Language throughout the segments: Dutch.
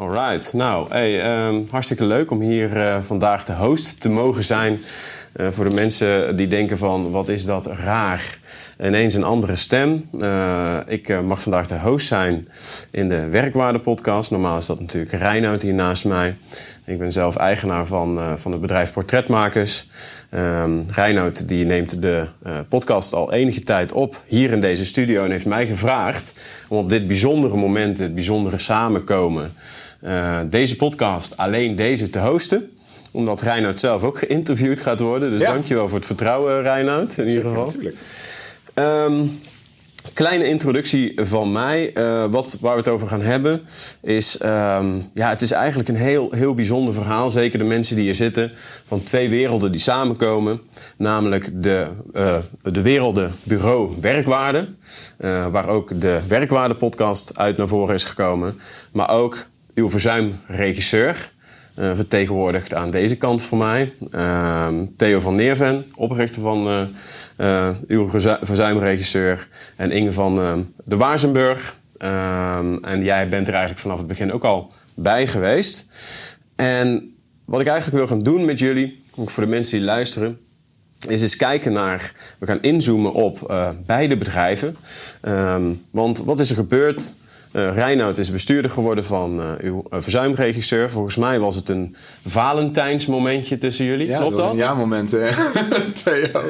Alright, nou, ehm, hartstikke leuk om hier uh, vandaag de host te mogen zijn. Uh, voor de mensen die denken van, wat is dat raar? Ineens een andere stem. Uh, ik mag vandaag de host zijn in de Werkwaarde podcast. Normaal is dat natuurlijk Reinoud hier naast mij. Ik ben zelf eigenaar van, van het bedrijf Portretmakers. Um, Reinoud die neemt de podcast al enige tijd op hier in deze studio en heeft mij gevraagd om op dit bijzondere moment, dit bijzondere samenkomen, deze podcast, alleen deze, te hosten. Omdat Reinoud zelf ook geïnterviewd gaat worden. Dus ja. dankjewel voor het vertrouwen, Reinoud, in ieder geval. Natuurlijk. Um, kleine introductie van mij. Uh, wat, waar we het over gaan hebben is... Um, ja, het is eigenlijk een heel, heel bijzonder verhaal. Zeker de mensen die hier zitten. Van twee werelden die samenkomen. Namelijk de, uh, de werelden bureau werkwaarde. Uh, waar ook de werkwaarde podcast uit naar voren is gekomen. Maar ook uw verzuimregisseur. Uh, vertegenwoordigd aan deze kant voor mij. Uh, Theo van Neerven, oprichter van uh, uh, uw verzuimregisseur. En Inge van de Waarzenburg. Ehm, en jij bent er eigenlijk vanaf het begin ook al bij geweest. En wat ik eigenlijk wil gaan doen met jullie, ook voor de mensen die luisteren, is eens kijken naar. We gaan inzoomen op beide bedrijven. Um, want wat is er gebeurd? Uh, Reinoud is bestuurder geworden van uh, uw uh, verzuimregisseur. Volgens mij was het een Valentijnsmomentje tussen jullie. Ja, Klopt dat? dat? Een ja-moment, hè? Theo.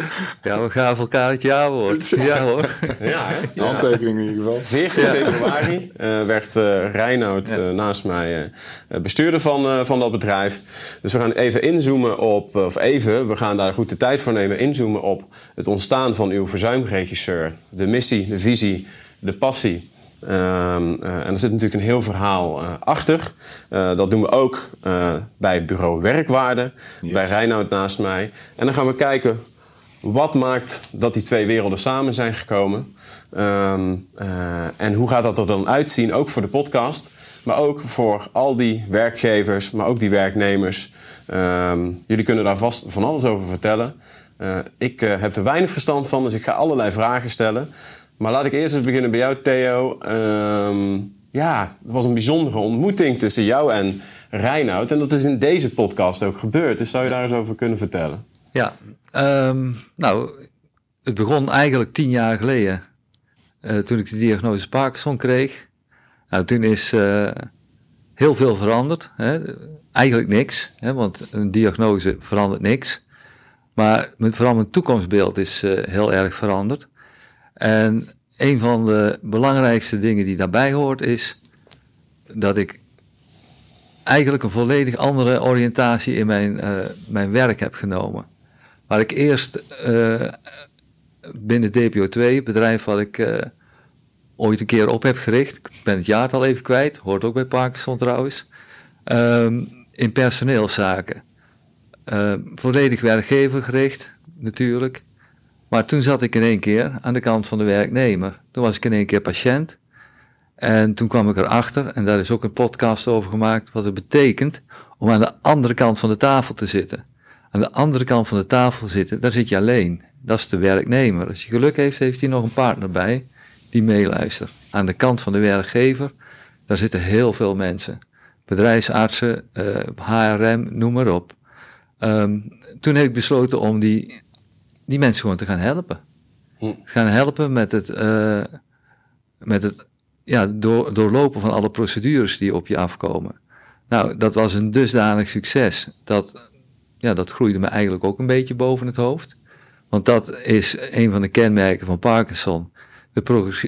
Ja, we gaven elkaar het jaarwoord. Ja, ja hoor. Ja, hè? Ja. Handtekening in ieder geval. 14 februari werd Reinoud ja. naast mij bestuurder van, van dat bedrijf. Dus we gaan even inzoomen op, of even, we gaan daar goed de tijd voor nemen, inzoomen op het ontstaan van uw verzuimregisseur. De missie, de visie, de passie. Um, uh, en er zit natuurlijk een heel verhaal uh, achter. Uh, dat doen we ook bij bureau Werkwaarde, yes. bij Reinoud naast mij. En dan gaan we kijken wat maakt dat die twee werelden samen zijn gekomen. Um, en hoe gaat dat er dan uitzien, ook voor de podcast. Maar ook voor al die werkgevers, maar ook die werknemers. Um, jullie kunnen daar vast van alles over vertellen. ik heb er weinig verstand van, dus ik ga allerlei vragen stellen. Maar laat ik eerst eens beginnen bij jou, Theo. Um, ja, het was een bijzondere ontmoeting tussen jou en Reinoud. En dat is in deze podcast ook gebeurd. Dus zou je daar eens over kunnen vertellen? Ja, um, nou, het begon eigenlijk tien jaar geleden. Uh, toen ik de diagnose Parkinson kreeg. Nou, toen is uh, heel veel veranderd. Hè? Eigenlijk niks, hè? want een diagnose verandert niks. Maar vooral mijn toekomstbeeld is uh, heel erg veranderd. En een van de belangrijkste dingen die daarbij hoort is dat ik eigenlijk een volledig andere oriëntatie in mijn, uh, mijn werk heb genomen. Waar ik eerst uh, binnen DPO2, bedrijf wat ik uh, ooit een keer op heb gericht, ik ben het jaartal even kwijt, hoort ook bij Parkinson trouwens, um, in personeelszaken. volledig werkgevergericht natuurlijk. Maar toen zat ik in één keer aan de kant van de werknemer. Toen was ik in één keer patiënt. En toen kwam ik erachter, en daar is ook een podcast over gemaakt, wat het betekent om aan de andere kant van de tafel te zitten. Aan de andere kant van de tafel zitten, daar zit je alleen. Dat is de werknemer. Als je geluk heeft, heeft hij nog een partner bij die meeluistert. Aan de kant van de werkgever, daar zitten heel veel mensen. Bedrijfsartsen, HRM, noem maar op. Um, toen heb ik besloten om die die mensen gewoon te gaan helpen. Hm. Gaan helpen met het, uh, met het ja, door, doorlopen van alle procedures die op je afkomen. Nou, dat was een dusdanig succes. Dat, ja, dat groeide me eigenlijk ook een beetje boven het hoofd. Want dat is een van de kenmerken van Parkinson. De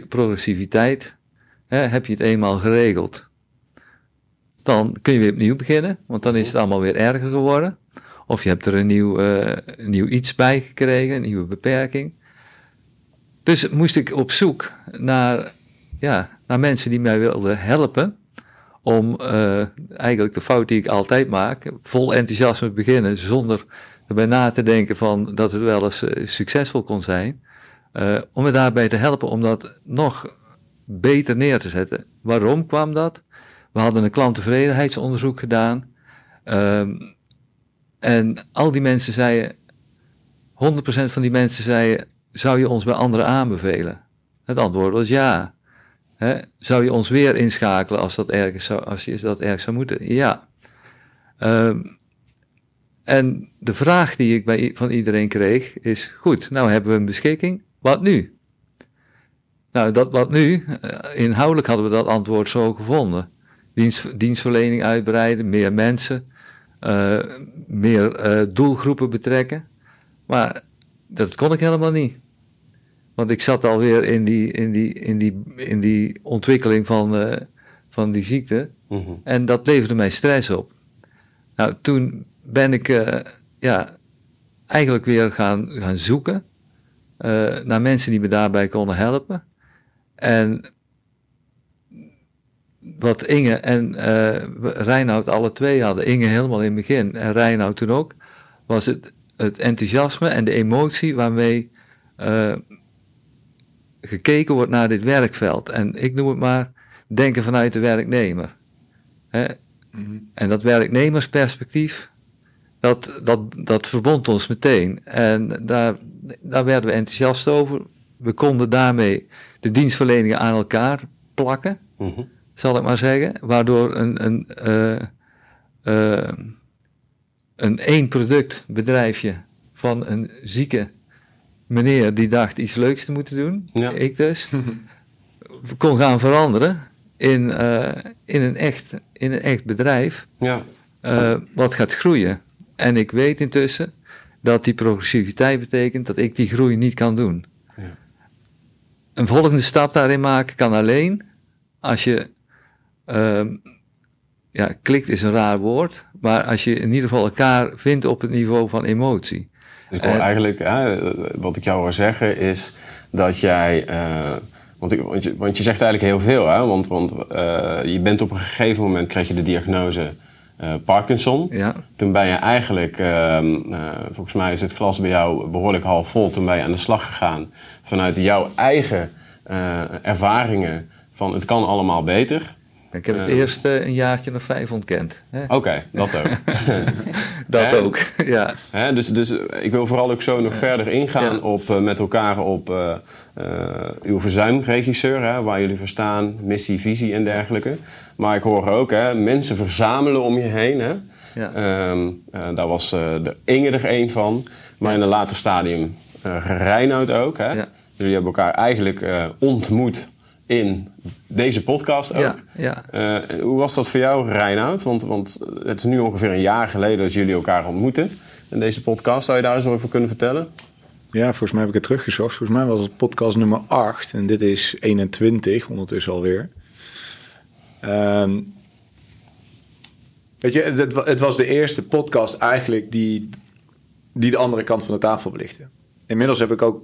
progressiviteit. Hè, heb je het eenmaal geregeld, dan kun je weer opnieuw beginnen. Want dan is het allemaal weer erger geworden. Of je hebt er een nieuw, een nieuw iets bij gekregen, een nieuwe beperking. Dus moest ik op zoek naar, ja, naar mensen die mij wilden helpen om uh, eigenlijk de fout die ik altijd maak, vol enthousiasme beginnen zonder erbij na te denken van dat het wel eens uh, succesvol kon zijn. Om me daarbij te helpen om dat nog beter neer te zetten. Waarom kwam dat? We hadden een klanttevredenheidsonderzoek gedaan. Um, en al die mensen zeiden, 100% van die mensen zeiden, zou je ons bij anderen aanbevelen? Het antwoord was ja. Zou je ons weer inschakelen als, dat ergens zou, als je dat ergens zou moeten? Ja. Um, en de vraag die ik bij, van iedereen kreeg is: goed, nou hebben we een beschikking, wat nu? Nou, dat wat nu, eh, inhoudelijk hadden we dat antwoord zo gevonden. Dienst, dienstverlening uitbreiden, meer mensen, uh, meer uh, doelgroepen betrekken. Maar dat kon ik helemaal niet. Want ik zat alweer in die, in die, in die, in die ontwikkeling van, uh, van die ziekte. Mm -hmm. En dat leverde mij stress op. Nou, toen ben ik ja, eigenlijk weer gaan, gaan zoeken naar mensen die me daarbij konden helpen. En wat Inge en uh, Reinoud alle twee hadden, Inge helemaal in het begin en Reinoud toen ook, was het, het enthousiasme en de emotie waarmee uh, gekeken wordt naar dit werkveld. En ik noem het maar denken vanuit de werknemer. Hè? Mm -hmm. En dat werknemersperspectief, dat, dat, dat verbond ons meteen. En daar, daar werden we enthousiast over. We konden daarmee de dienstverleningen aan elkaar plakken. Mm -hmm zal ik maar zeggen, waardoor een, een, uh, uh, een één product bedrijfje van een zieke meneer die dacht iets leuks te moeten doen, ja. ik dus, kon gaan veranderen in, uh, in, een, echt, in een echt bedrijf ja. wat gaat groeien. En ik weet intussen dat die progressiviteit betekent dat ik die groei niet kan doen. Ja. Een volgende stap daarin maken kan alleen als je uh, ja, klikt is een raar woord, maar als je in ieder geval elkaar vindt op het niveau van emotie. Dus ik hoor eigenlijk, hè, wat ik jou hoor zeggen, is dat jij. Uh, want, ik, want, je, want, je, zegt eigenlijk heel veel, hè? Want, want uh, je bent op een gegeven moment kreeg je de diagnose uh, Parkinson. Ja. Toen ben je eigenlijk, ehm, volgens mij is het glas bij jou behoorlijk half vol. Toen ben je aan de slag gegaan vanuit jouw eigen ervaringen van het kan allemaal beter. Ik heb het uh, eerst uh, een jaartje nog vijf ontkend. Oké, okay, dat ook. dat ook, ja. He? Dus, dus ik wil vooral ook zo nog verder ingaan ja. op, uh, met elkaar op uw verzuimregisseur, hè, waar jullie verstaan, missie, visie en dergelijke. Maar ik hoor ook hè, mensen verzamelen om je heen. Hè. Ja. Um, daar was de Inge er één van, maar in een later stadium Reinoud ook. Hè. Ja. Jullie hebben elkaar eigenlijk ontmoet in deze podcast ook. Ja, ja. Uh, hoe was dat voor jou, Reinoud? Want, want het is nu ongeveer een jaar geleden dat jullie elkaar ontmoeten in deze podcast. Zou je daar eens over kunnen vertellen? Ja, volgens mij heb ik het teruggezocht. Volgens mij was het podcast nummer 8 en dit is 21 ondertussen alweer. Um, weet je, het, het, was de eerste podcast eigenlijk die, die de andere kant van de tafel belichtte. Inmiddels heb ik ook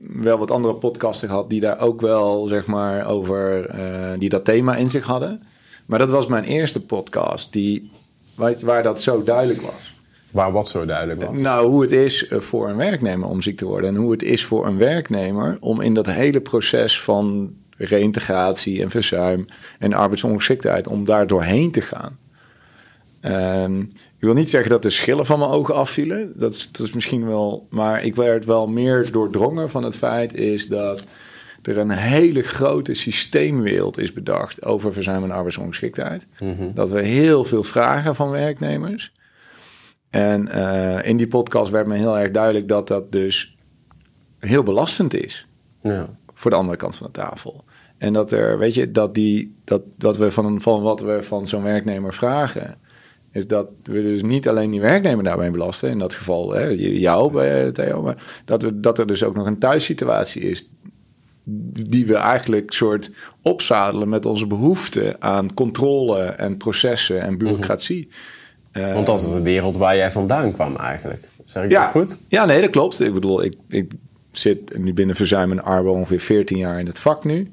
wel wat andere podcasten gehad die daar ook wel, zeg maar, over, uh, die dat thema in zich hadden. Maar dat was mijn eerste podcast die, waar, waar dat zo duidelijk was. Waar wat zo duidelijk was? Nou, hoe het is eh, voor een werknemer om ziek te worden. En hoe het is voor een werknemer om in dat hele proces van reïntegratie en verzuim en arbeidsongeschiktheid, om daar doorheen te gaan. Um, ik wil niet zeggen dat de schillen van mijn ogen afvielen. Dat is, dat is misschien wel. Maar ik werd wel meer doordrongen van het feit is dat er een hele grote systeemwereld is bedacht over verzuim en arbeidsongeschiktheid. Mhm. Dat we heel veel vragen van werknemers. En uh, in die podcast werd me heel erg duidelijk dat dat dus heel belastend is. Ja. Voor de andere kant van de tafel. En dat er, weet je, dat, die, dat, dat we van, van wat we van zo'n werknemer vragen is dat we dus niet alleen die werknemer daarmee belasten, in dat geval hè, jou bij Theo, maar dat, we, dat er dus ook nog een thuissituatie is die we eigenlijk soort opzadelen met onze behoefte aan controle en processen en bureaucratie. Uh, Want dat is een wereld waar jij vandaan kwam eigenlijk. Zeg ik ja, dat goed? Ja, nee, dat klopt. Ik bedoel, ik, ik zit nu binnen Verzuim en Arbo ongeveer 14 jaar in het vak nu.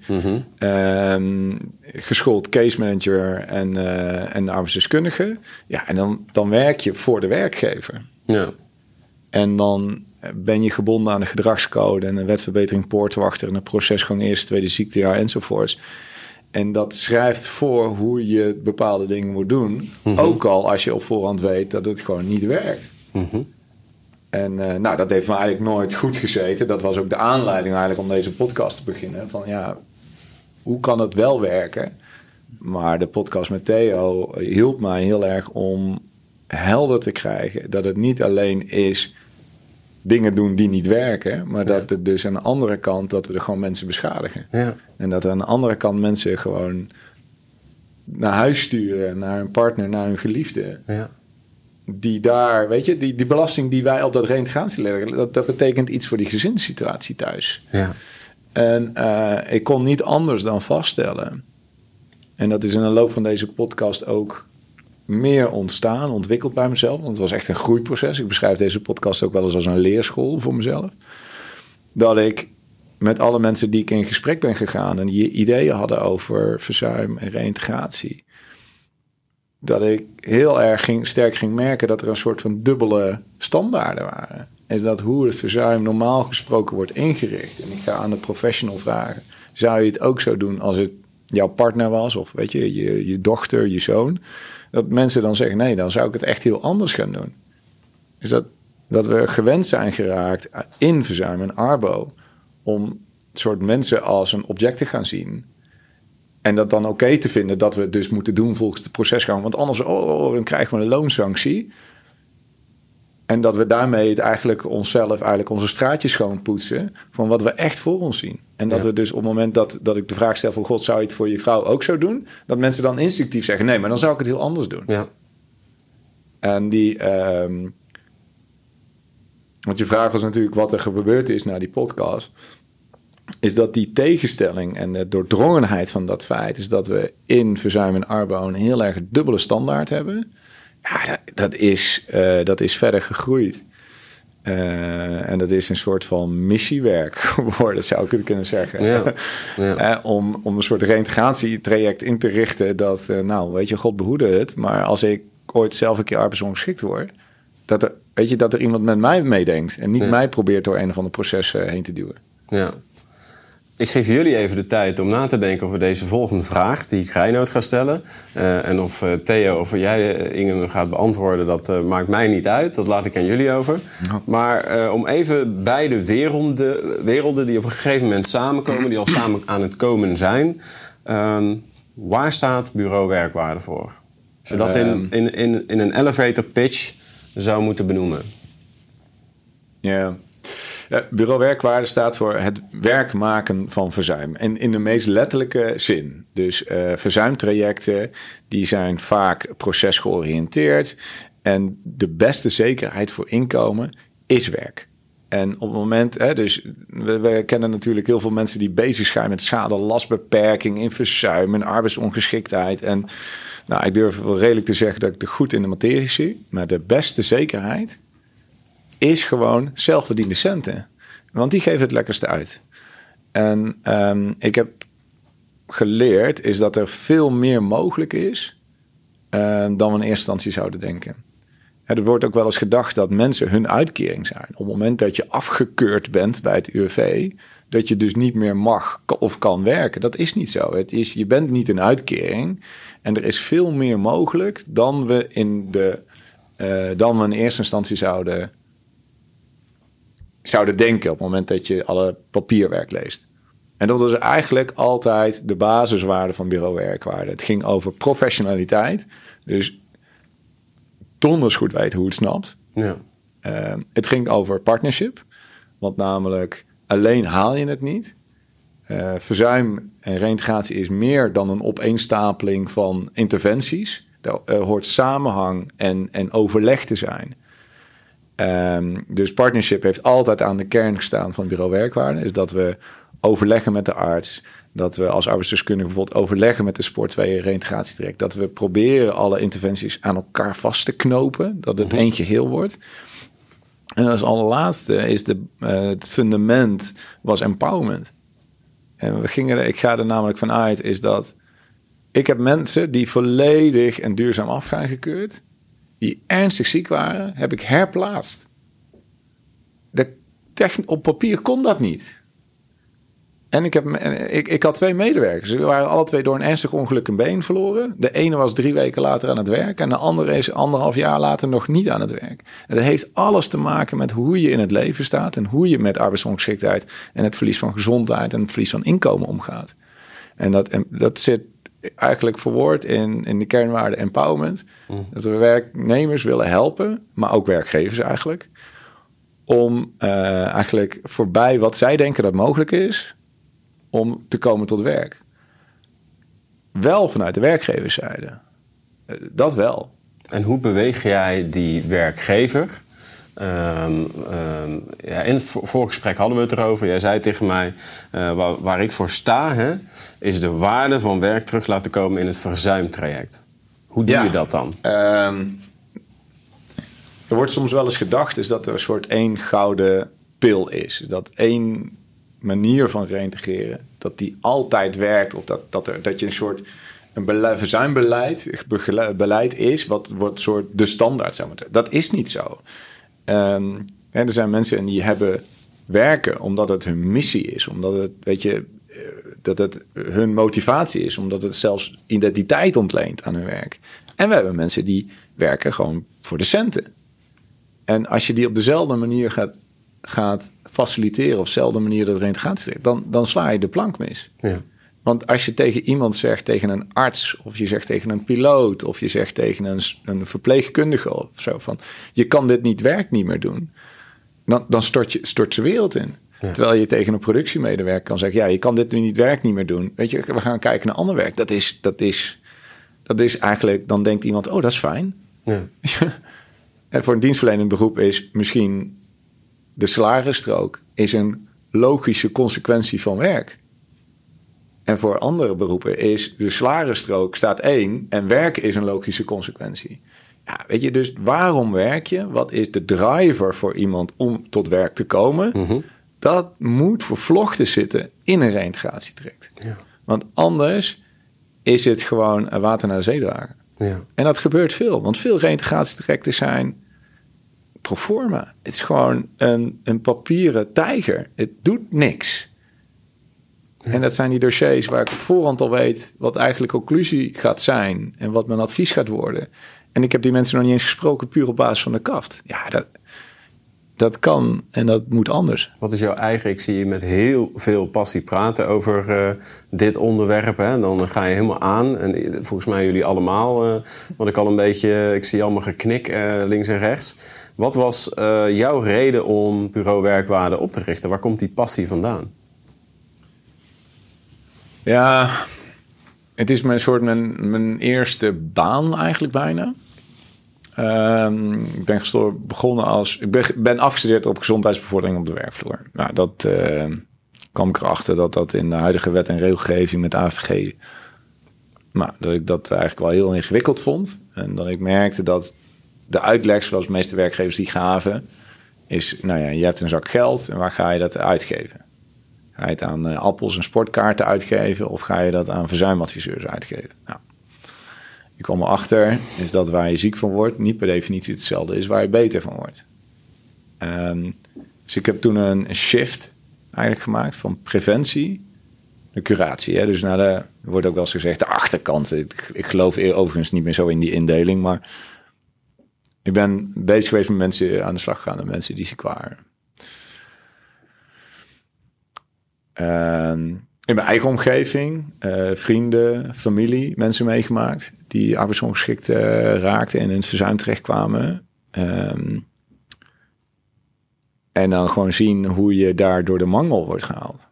Ehm, geschoold case manager en, uh, en arbeidsdeskundige. Ja, en dan, dan werk je voor de werkgever. Ja. En dan ben je gebonden aan de gedragscode en een wetverbetering poortwachter en een procesgang eerste, tweede ziektejaar enzovoorts. En dat schrijft voor hoe je bepaalde dingen moet doen. Ook al als je op voorhand weet dat het gewoon niet werkt. En uh, nou, dat heeft me eigenlijk nooit goed gezeten. Dat was ook de aanleiding eigenlijk om deze podcast te beginnen. Van ja, hoe kan het wel werken? Maar de podcast met Theo hielp mij heel erg om helder te krijgen dat het niet alleen is dingen doen die niet werken, maar dat het dus aan de andere kant dat we er gewoon mensen beschadigen. Ja. En dat aan de andere kant mensen gewoon naar huis sturen, naar een partner, naar hun geliefde. Ja. Die daar, weet je, die, die belasting die wij op dat reintegratie leggen, dat, dat betekent iets voor die gezinssituatie thuis. Ja. En uh, ik kon niet anders dan vaststellen. En dat is in de loop van deze podcast ook meer ontstaan, ontwikkeld bij mezelf. Want het was echt een groeiproces. Ik beschrijf deze podcast ook wel eens als een leerschool voor mezelf. Dat ik met alle mensen die ik in gesprek ben gegaan en die ideeën hadden over verzuim en reïntegratie, dat ik heel erg ging, sterk ging merken dat er een soort van dubbele standaarden waren. En dat hoe het verzuim normaal gesproken wordt ingericht. En ik ga aan de professional vragen: zou je het ook zo doen als het jouw partner was, of weet je, je, je dochter, je zoon? Dat mensen dan zeggen: nee, dan zou ik het echt heel anders gaan doen. Is dat, dat we gewend zijn geraakt in verzuim en arbo om soort mensen als een object te gaan zien. En dat dan oké te vinden dat we het dus moeten doen volgens de procesgang. Want anders, oh, dan krijgen we een loonsanctie. En dat we daarmee het eigenlijk onszelf, eigenlijk onze straatjes schoonpoetsen. van wat we echt voor ons zien. En dat Ja. we dus op het moment dat, dat ik de vraag stel van God, zou je het voor je vrouw ook zo doen? Dat mensen dan instinctief zeggen: nee, maar dan zou ik het heel anders doen. Ja. En die. ehm, want je vraag was natuurlijk wat er gebeurd is na die podcast. Is dat die tegenstelling en de doordrongenheid van dat feit. is dat we in verzuim en arbo een heel erg dubbele standaard hebben. Ja, dat, dat is, eh, dat is verder gegroeid. Eh, en dat is een soort van missiewerk geworden, zou ik het kunnen zeggen. Ja, ja. Eh, om, om een soort reintegratietraject in te richten. Dat, nou, weet je, God behoede het. Maar als ik ooit zelf een keer arbeidsongeschikt word. Dat er, weet je, dat er iemand met mij meedenkt. En niet Ja. mij probeert door een of ander proces heen te duwen. Ja. Ik geef jullie even de tijd om na te denken over deze volgende vraag die ik Reinoud ga stellen. Eh, en of eh, Theo of jij, eh, Inge, gaat beantwoorden, dat maakt mij niet uit. Dat laat ik aan jullie over. Maar om even beide werelden, werelden die op een gegeven moment samenkomen, die al samen aan het komen zijn. ehm, waar staat bureau werkwaarde voor? Als je dat in, Ehm. in, in, in een elevator pitch zou moeten benoemen. Ja. Ja, bureau werkwaarde staat voor het werk maken van verzuim. En in de meest letterlijke zin. Dus eh, verzuimtrajecten die zijn vaak procesgeoriënteerd. En de beste zekerheid voor inkomen is werk. En op het moment, hè, dus we, kennen natuurlijk heel veel mensen die bezig zijn met schade-lastbeperking in verzuim en arbeidsongeschiktheid. En nou, ik durf wel redelijk te zeggen dat ik er goed in de materie zie. Maar de beste zekerheid is gewoon zelfverdiende centen. Want die geven het lekkerste uit. En ehm, ik heb geleerd is dat er veel meer mogelijk is eh, dan we in eerste instantie zouden denken. Er wordt ook wel eens gedacht dat mensen hun uitkering zijn. Op het moment dat je afgekeurd bent bij het UWV, dat je dus niet meer mag of kan werken. Dat is niet zo. Het is, je bent niet een uitkering. En er is veel meer mogelijk dan we in, de, eh, dan we in eerste instantie zouden zouden denken op het moment dat je alle papierwerk leest. En dat was eigenlijk altijd de basiswaarde van bureau werkwaarde. Het ging over professionaliteit. Dus donders goed weten hoe het snapt. Ja. Uh, het ging over partnership. Want namelijk alleen haal je het niet. Uh, verzuim en reintegratie is meer dan een opeenstapeling van interventies. Daar uh, hoort samenhang en, en overleg te zijn. Um, dus partnership heeft altijd aan de kern gestaan van bureau werkwaarde. Is dat we overleggen met de arts. Dat we als arbeidsdeskundige bijvoorbeeld overleggen met de sport 2 reintegratietraject. Dat we proberen alle interventies aan elkaar vast te knopen. Dat het één geheel wordt. En als allerlaatste is de, uh, het fundament was empowerment. En we gingen er, ik ga er namelijk vanuit, is dat ik heb mensen die volledig en duurzaam af zijn gekeurd, die ernstig ziek waren, heb ik herplaatst. De op papier kon dat niet. En ik, heb, ik, ik had twee medewerkers. Ze waren alle twee door een ernstig ongeluk een been verloren. De ene was drie weken later aan het werk. En de andere is anderhalf jaar later nog niet aan het werk. En dat heeft alles te maken met hoe je in het leven staat. En hoe je met arbeidsongeschiktheid en het verlies van gezondheid en het verlies van inkomen omgaat. En dat, en dat zit eigenlijk verwoord in, in de kernwaarde empowerment. Mm. Dat we werknemers willen helpen, maar ook werkgevers eigenlijk. Om uh, eigenlijk voorbij wat zij denken dat mogelijk is om te komen tot werk. Wel vanuit de werkgeverszijde. Eh, dat wel. En hoe beweeg jij die werkgever? Um, um, ja, in het voorgesprek hadden we het erover. Jij zei tegen mij, uh, waar, waar, ik voor sta, hè, is de waarde van werk terug laten komen in het verzuimtraject. Hoe doe je dat dan? Um, er wordt soms wel eens gedacht is dat er een soort één gouden pil is. Dat één manier van reintegreren, dat die altijd werkt. Of dat, dat, er, dat je een soort een beleid, verzuimbeleid beleid is, wat wordt soort de standaard zou moeten. Dat is niet zo. Um, er zijn mensen die hebben werken omdat het hun missie is, omdat het, weet je, eh, dat het hun motivatie is, omdat het zelfs identiteit ontleent aan hun werk. En we hebben mensen die werken gewoon voor de centen. En als je die op dezelfde manier gaat gaat faciliteren op dezelfde manier dat er gaat dan, dan sla je de plank mis. Ja. Want als je tegen iemand zegt, tegen een arts, of je zegt tegen een piloot, of je zegt tegen een, een verpleegkundige of zo van, je kan dit niet werk niet meer doen, dan, dan stort, je, stort ze wereld in. Terwijl je tegen een productiemedewerker kan zeggen, ja, je kan dit nu niet werk niet meer doen. Weet je, we gaan kijken naar ander werk. Dat is, dat is, dat is eigenlijk, dan denkt iemand, oh, dat is fijn. Ja. en voor een dienstverlenend beroep is misschien de salarisstrook is een logische consequentie van werk. En voor andere beroepen is de salarisstrook staat één en werken is een logische consequentie. Ja, weet je, dus waarom werk je? Wat is de driver voor iemand om tot werk te komen? Mhm. Dat moet vervlochten zitten in een reintegratietraject. Ja. Want anders is het gewoon water naar de zee dragen. Ja. En dat gebeurt veel, want veel reintegratietrajecten zijn proforma. Het is gewoon een, een papieren tijger. Het doet niks. En dat zijn die dossiers waar ik op voorhand al weet wat eigenlijk conclusie gaat zijn en wat mijn advies gaat worden. En ik heb die mensen nog niet eens gesproken puur op basis van de kaft. Ja, dat, dat kan en dat moet anders. Wat is jouw eigen? Ik zie je met heel veel passie praten over uh, dit onderwerp. Hè? Dan ga je helemaal aan. En volgens mij jullie allemaal. Uh, want ik al een beetje, ik zie allemaal geknik uh, links en rechts. Wat was jouw reden om Bureau Werkwaarde op te richten? Waar komt die passie vandaan? Ja, het is mijn soort mijn, mijn eerste baan eigenlijk bijna. Uh, ik ben begonnen als. Ik ben, afgestudeerd op gezondheidsbevordering op de werkvloer. Nou, dat uh, kwam ik erachter dat dat in de huidige wet en regelgeving met AVG. Nou, dat ik dat eigenlijk wel heel ingewikkeld vond. En dat ik merkte dat de uitleg, zoals de meeste werkgevers die gaven, is: nou ja, je hebt een zak geld en waar ga je dat uitgeven? Aan uh, appels en sportkaarten uitgeven of ga je dat aan verzuimadviseurs uitgeven? Nou, ik kwam erachter is dat waar je ziek van wordt niet per definitie hetzelfde is waar je beter van wordt. Um, dus ik heb toen een, shift eigenlijk gemaakt van preventie naar curatie. Hè? Dus naar de, wordt ook wel eens gezegd, de achterkant. Ik, ik geloof overigens niet meer zo in die indeling, maar ik ben bezig geweest met mensen aan de slag gegaan, met mensen die ziek waren. In mijn eigen omgeving, uh, vrienden, familie, mensen meegemaakt die arbeidsongeschikt uh, raakten en in het verzuim terechtkwamen. Um, en dan gewoon zien hoe je daar door de mangel wordt gehaald.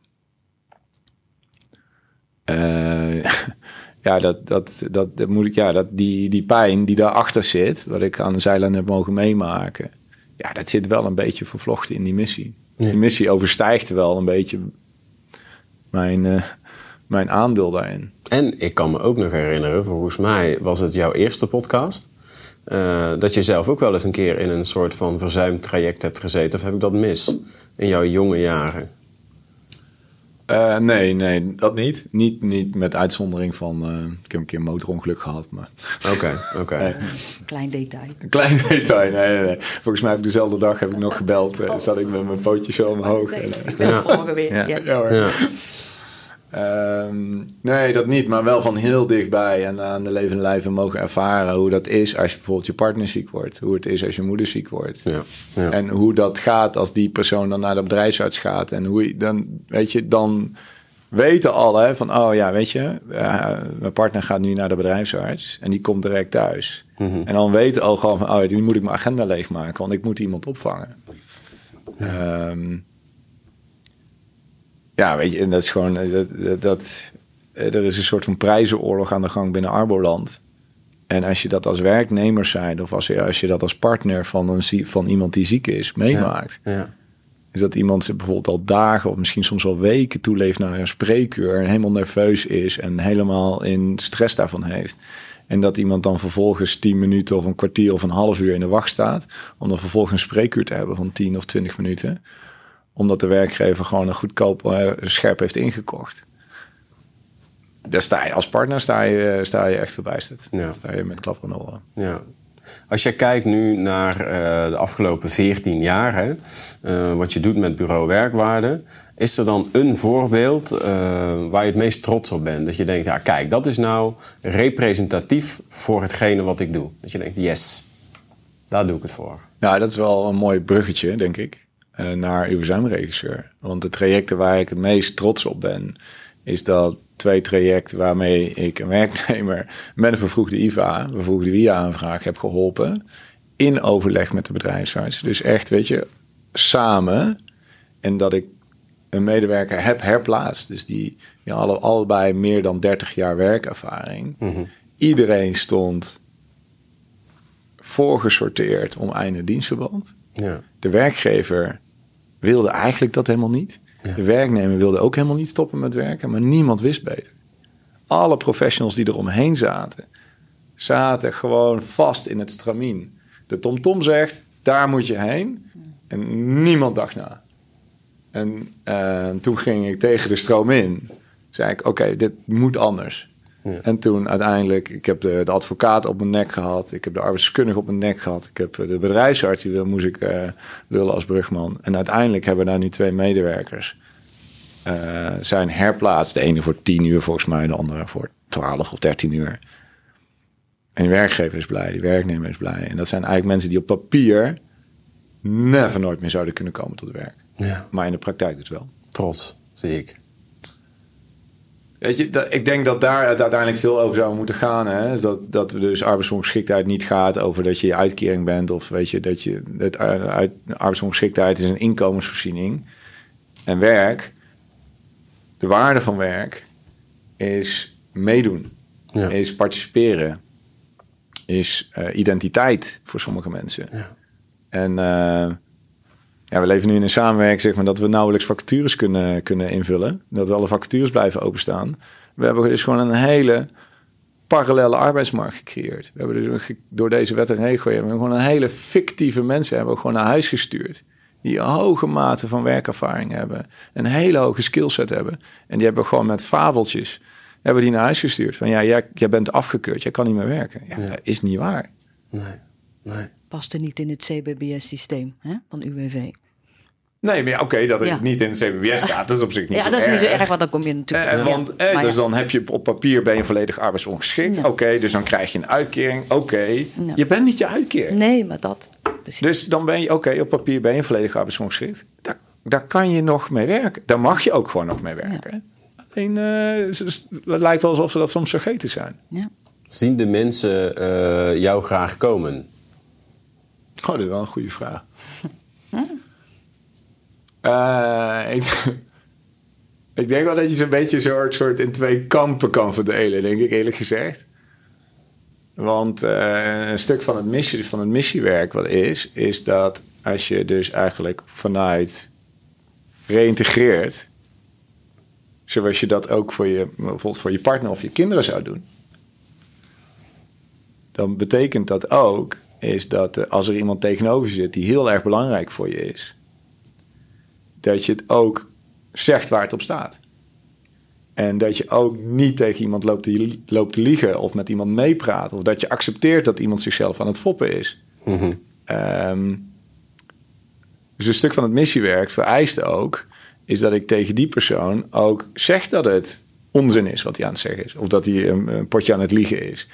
Uh, ja, dat, dat, dat, dat moet ik, ja, dat, die, die pijn die daarachter zit, wat ik aan de zijlijn heb mogen meemaken, ja, dat zit wel een beetje vervlochten in die missie. Die missie overstijgt wel een beetje mijn, uh, mijn aandeel daarin. En ik kan me ook nog herinneren, volgens mij was het jouw eerste podcast. eh, dat je zelf ook wel eens een keer in een soort van verzuimd traject hebt gezeten. Of heb ik dat mis in jouw jonge jaren? Uh, nee, nee, dat niet. Niet, niet met uitzondering van... Uh, ik heb een keer een motorongeluk gehad, maar... Oké, oké. Nee. Klein detail. Klein detail, nee, nee, nee. Volgens mij heb ik dezelfde dag heb ik nog gebeld. Uh, zat ik met mijn pootjes zo omhoog. Ik ben ja. weer. Ja. Ja. ja, ja. Um, nee, dat niet, maar wel van heel dichtbij en aan de levende lijven mogen ervaren hoe dat is als je bijvoorbeeld je partner ziek wordt. Hoe het is als je moeder ziek wordt. Ja, ja. En hoe dat gaat als die persoon dan naar de bedrijfsarts gaat. En hoe je dan, weet je, dan weten alle van, oh ja, weet je, uh, mijn partner gaat nu naar de bedrijfsarts en die komt direct thuis. Mm -hmm. En dan weten al gewoon van, oh, nu moet ik mijn agenda leegmaken, want ik moet iemand opvangen. Ja. Um, ja, weet je, en dat is gewoon dat, dat, er is een soort van prijzenoorlog aan de gang binnen Arboland. En als je dat als werknemer zijn, of als je, als je dat als partner van, een, van iemand die ziek is, meemaakt. Ja, ja. Is dat iemand bijvoorbeeld al dagen of misschien soms al weken toeleeft naar een spreekuur en helemaal nerveus is en helemaal in stress daarvan heeft. En dat iemand dan vervolgens 10 minuten of een kwartier of een half uur in de wacht staat. Om dan vervolgens een spreekuur te hebben van 10 of 20 minuten omdat de werkgever gewoon een goedkoop uh, scherp heeft ingekocht. Daar sta je als partner sta je, sta je echt verbijsterd. Ja. sta je met klap oren. Ja. Als je kijkt nu naar uh, de afgelopen 14 jaar, hè, uh, wat je doet met bureau werkwaarde, is er dan een voorbeeld uh, waar je het meest trots op bent? Dat je denkt, ja, kijk, dat is nou representatief voor hetgene wat ik doe. Dat je denkt, yes, daar doe ik het voor. Ja, dat is wel een mooi bruggetje, denk ik. Uh, naar uw verzuimregisseur. Want de trajecten waar ik het meest trots op ben, is dat twee trajecten waarmee ik een werknemer met een vervroegde IVA, vervroegde WIA-aanvraag heb geholpen. In overleg met de bedrijfsarts. Dus echt, weet je, samen. En dat ik een medewerker heb herplaatst. Dus die, die alle, allebei meer dan 30 jaar werkervaring. Mm Iedereen stond voorgesorteerd om einde dienstverband. Ja. De werkgever wilde eigenlijk dat helemaal niet. De werknemer wilde ook helemaal niet stoppen met werken, maar niemand wist beter. Alle professionals die eromheen zaten, zaten gewoon vast in het stramien. De TomTom -tom zegt, daar moet je heen. En niemand dacht na. En uh, toen ging ik tegen de stroom in. Zei ik, oké, dit moet anders. En toen uiteindelijk, ik heb de, de, advocaat op mijn nek gehad. Ik heb de arbeidskundige op mijn nek gehad. Ik heb de bedrijfsarts, die wil, moest ik uh, willen als brugman. En uiteindelijk hebben we daar nu twee medewerkers. Uh, zijn herplaatst. De ene voor 10 uur volgens mij, de andere voor 12 of 13 uur. En die werkgever is blij, die werknemer is blij. En dat zijn eigenlijk mensen die op papier never nooit meer zouden kunnen komen tot werk. Ja. Maar in de praktijk dus wel. Trots, zie ik. Weet je, dat, ik denk dat daar het uiteindelijk veel over zou moeten gaan. Hè? Dus dat, dat dus arbeidsongeschiktheid niet gaat over dat je uitkering bent. Of weet je, dat je het, uit, arbeidsongeschiktheid is een inkomensvoorziening. En werk, de waarde van werk, is meedoen. Ja. Is participeren. Is uh, identiteit voor sommige mensen. Ja. En uh, ja, we leven nu in een samenwerking, zeg maar, dat we nauwelijks vacatures kunnen, kunnen invullen. Dat alle vacatures blijven openstaan. We hebben dus gewoon een hele parallele arbeidsmarkt gecreëerd. We hebben dus door deze wet en regel hebben we gewoon een hele fictieve mensen hebben we gewoon naar huis gestuurd. Die een hoge mate van werkervaring hebben. Een hele hoge skillset hebben. En die hebben gewoon met fabeltjes hebben die naar huis gestuurd. Van ja, jij, jij bent afgekeurd, jij kan niet meer werken. Ja, ja. dat is niet waar. Nee, nee paste niet in het CBBS-systeem van UWV. Nee, maar oké, okay, dat het ja. niet in het CBBS staat, dat is op zich niet ja, zo dat is erg. niet zo erg, want dan kom je natuurlijk... Uh, want, eh, dus dan heb je op papier ben je volledig arbeidsongeschikt. Ja. Oké, okay, dus dan krijg je een uitkering. Oké, okay. je bent niet je uitkering. Nee, maar dat... Precies. Dus dan ben je, oké, op papier ben je volledig arbeidsongeschikt. Daar, daar kan je nog mee werken. Daar mag je ook gewoon nog mee werken. Alleen, uh, het lijkt wel alsof ze dat soms vergeten zijn. Ja. Zien de mensen jou graag komen? Oh, dat is wel een goede vraag. Uh, ik, ik, denk wel dat je zo'n beetje soort, soort in twee kampen kan verdelen, denk ik eerlijk gezegd. Want uh, een stuk van het, missie, van het missiewerk wat is, is dat als je dus eigenlijk vanuit reïntegreert, zoals je dat ook voor je, bijvoorbeeld voor je partner of je kinderen zou doen. dan betekent dat ook is dat eh, als er iemand tegenover zit die heel erg belangrijk voor je is, dat je het ook zegt waar het op staat. En dat je ook niet tegen iemand loopt te, loopt te liegen of met iemand meepraat. Of dat je accepteert dat iemand zichzelf aan het foppen is. Ehm, dus een stuk van het missiewerk vereist ook... is dat ik tegen die persoon ook zeg dat het onzin is wat hij aan het zeggen is. Of dat hij een, potje aan het liegen is.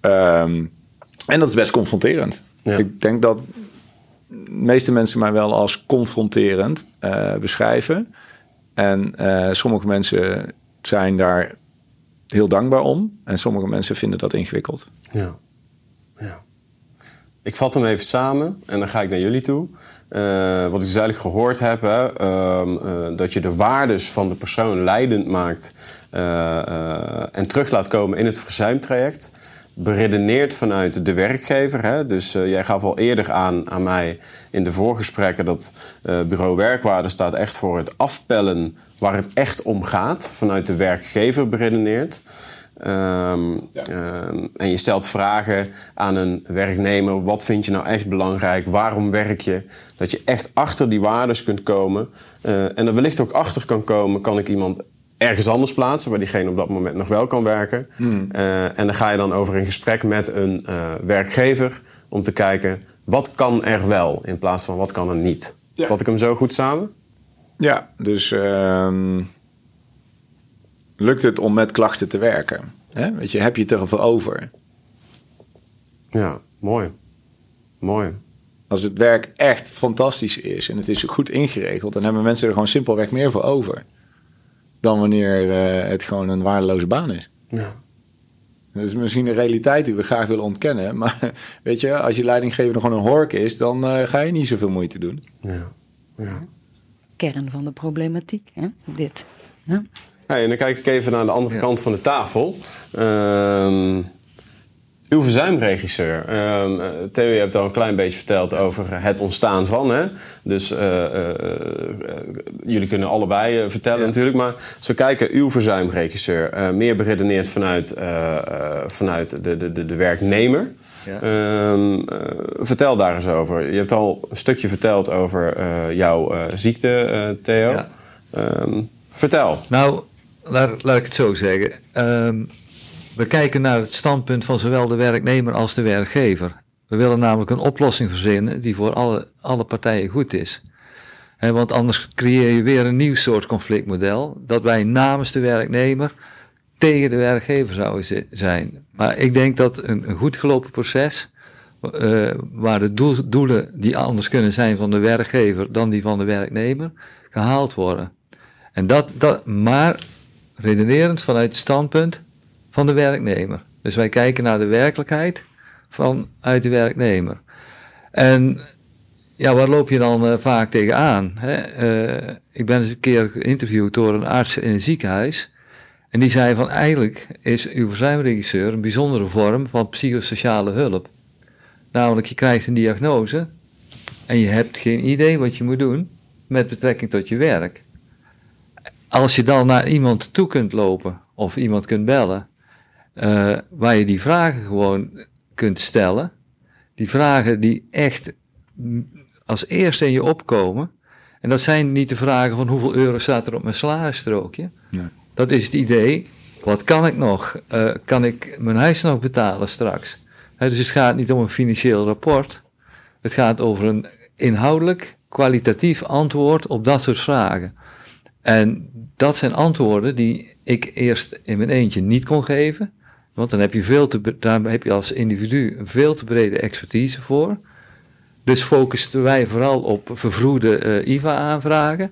Ehm, en dat is best confronterend. Ik denk dat de meeste mensen mij wel als confronterend uh, beschrijven. En uh, sommige mensen zijn daar heel dankbaar om. En sommige mensen vinden dat ingewikkeld. Ja. ja. Ik vat hem even samen en dan ga ik naar jullie toe. Uh, wat ik dus eigenlijk gehoord heb, hè, uh, dat je de waardes van de persoon leidend maakt en terug laat komen in het verzuimtraject beredeneerd vanuit de werkgever. Hè? Dus uh, jij gaf al eerder aan, aan mij in de voorgesprekken dat uh, bureau werkwaarde staat echt voor het afpellen waar het echt om gaat, vanuit de werkgever beredeneerd. Um, ja. um, en je stelt vragen aan een werknemer. Wat vind je nou echt belangrijk? Waarom werk je? Dat je echt achter die waardes kunt komen. Uh, en er wellicht ook achter kan komen, kan ik iemand ergens anders plaatsen, waar diegene op dat moment nog wel kan werken. Hmm. Uh, en dan ga je dan over in gesprek met een uh, werkgever om te kijken wat kan er wel in plaats van wat kan er niet. Ja. Vat ik hem zo goed samen? Ja, dus uh, lukt het om met klachten te werken? Hè? Weet je, heb je het erover over? Ja, mooi. Mooi. Als het werk echt fantastisch is en het is goed ingeregeld, dan hebben mensen er gewoon simpelweg meer voor over dan wanneer uh, het gewoon een waardeloze baan is. Ja. Dat is misschien een realiteit die we graag willen ontkennen. Maar weet je, als je leidinggever gewoon een hork is, dan uh, ga je niet zoveel moeite doen. Ja. ja. Kern van de problematiek, hè? dit. Ja. Hey, en dan kijk ik even naar de andere ja. kant van de tafel. Uh, uw verzuimregisseur. Uh, Theo, je hebt al een klein beetje verteld over het ontstaan van. Hè? Dus uh, uh, jullie kunnen allebei vertellen ja. natuurlijk. Maar als we kijken, uw verzuimregisseur. meer beredeneerd vanuit, vanuit de, de, de, de werknemer. Ja. Ehm, vertel daar eens over. Je hebt al een stukje verteld over jouw ziekte, Theo. Ja. Um, vertel. Nou, laat, laat ik het zo zeggen. Um, we kijken naar het standpunt van zowel de werknemer als de werkgever. We willen namelijk een oplossing verzinnen die voor alle, alle partijen goed is. want anders creëer je weer een nieuw soort conflictmodel, dat wij namens de werknemer tegen de werkgever zouden zijn. Maar ik denk dat een, goed gelopen proces, uh, waar de doelen die anders kunnen zijn van de werkgever dan die van de werknemer, gehaald worden. En dat, dat, maar redenerend vanuit het standpunt van de werknemer. Dus wij kijken naar de werkelijkheid vanuit de werknemer. En ja, waar loop je dan uh, vaak tegenaan? Hè? Uh, ik ben eens een keer geïnterviewd door een arts in een ziekenhuis. En die zei van eigenlijk is uw verzuimregisseur een bijzondere vorm van psychosociale hulp. Namelijk, je krijgt een diagnose en je hebt geen idee wat je moet doen met betrekking tot je werk. Als je dan naar iemand toe kunt lopen of iemand kunt bellen uh, waar je die vragen gewoon kunt stellen. Die vragen die echt als eerste in je opkomen. En dat zijn niet de vragen van hoeveel euro staat er op mijn salarisstrookje. Nee. Dat is het idee, wat kan ik nog? Uh, kan ik mijn huis nog betalen straks? He, dus het gaat niet om een financieel rapport. Het gaat over een inhoudelijk, kwalitatief antwoord op dat soort vragen. En dat zijn antwoorden die ik eerst in mijn eentje niet kon geven. Want dan heb je veel te, daar heb je als individu een veel te brede expertise voor. Dus focusten wij vooral op vervroede uh, IVA-aanvragen.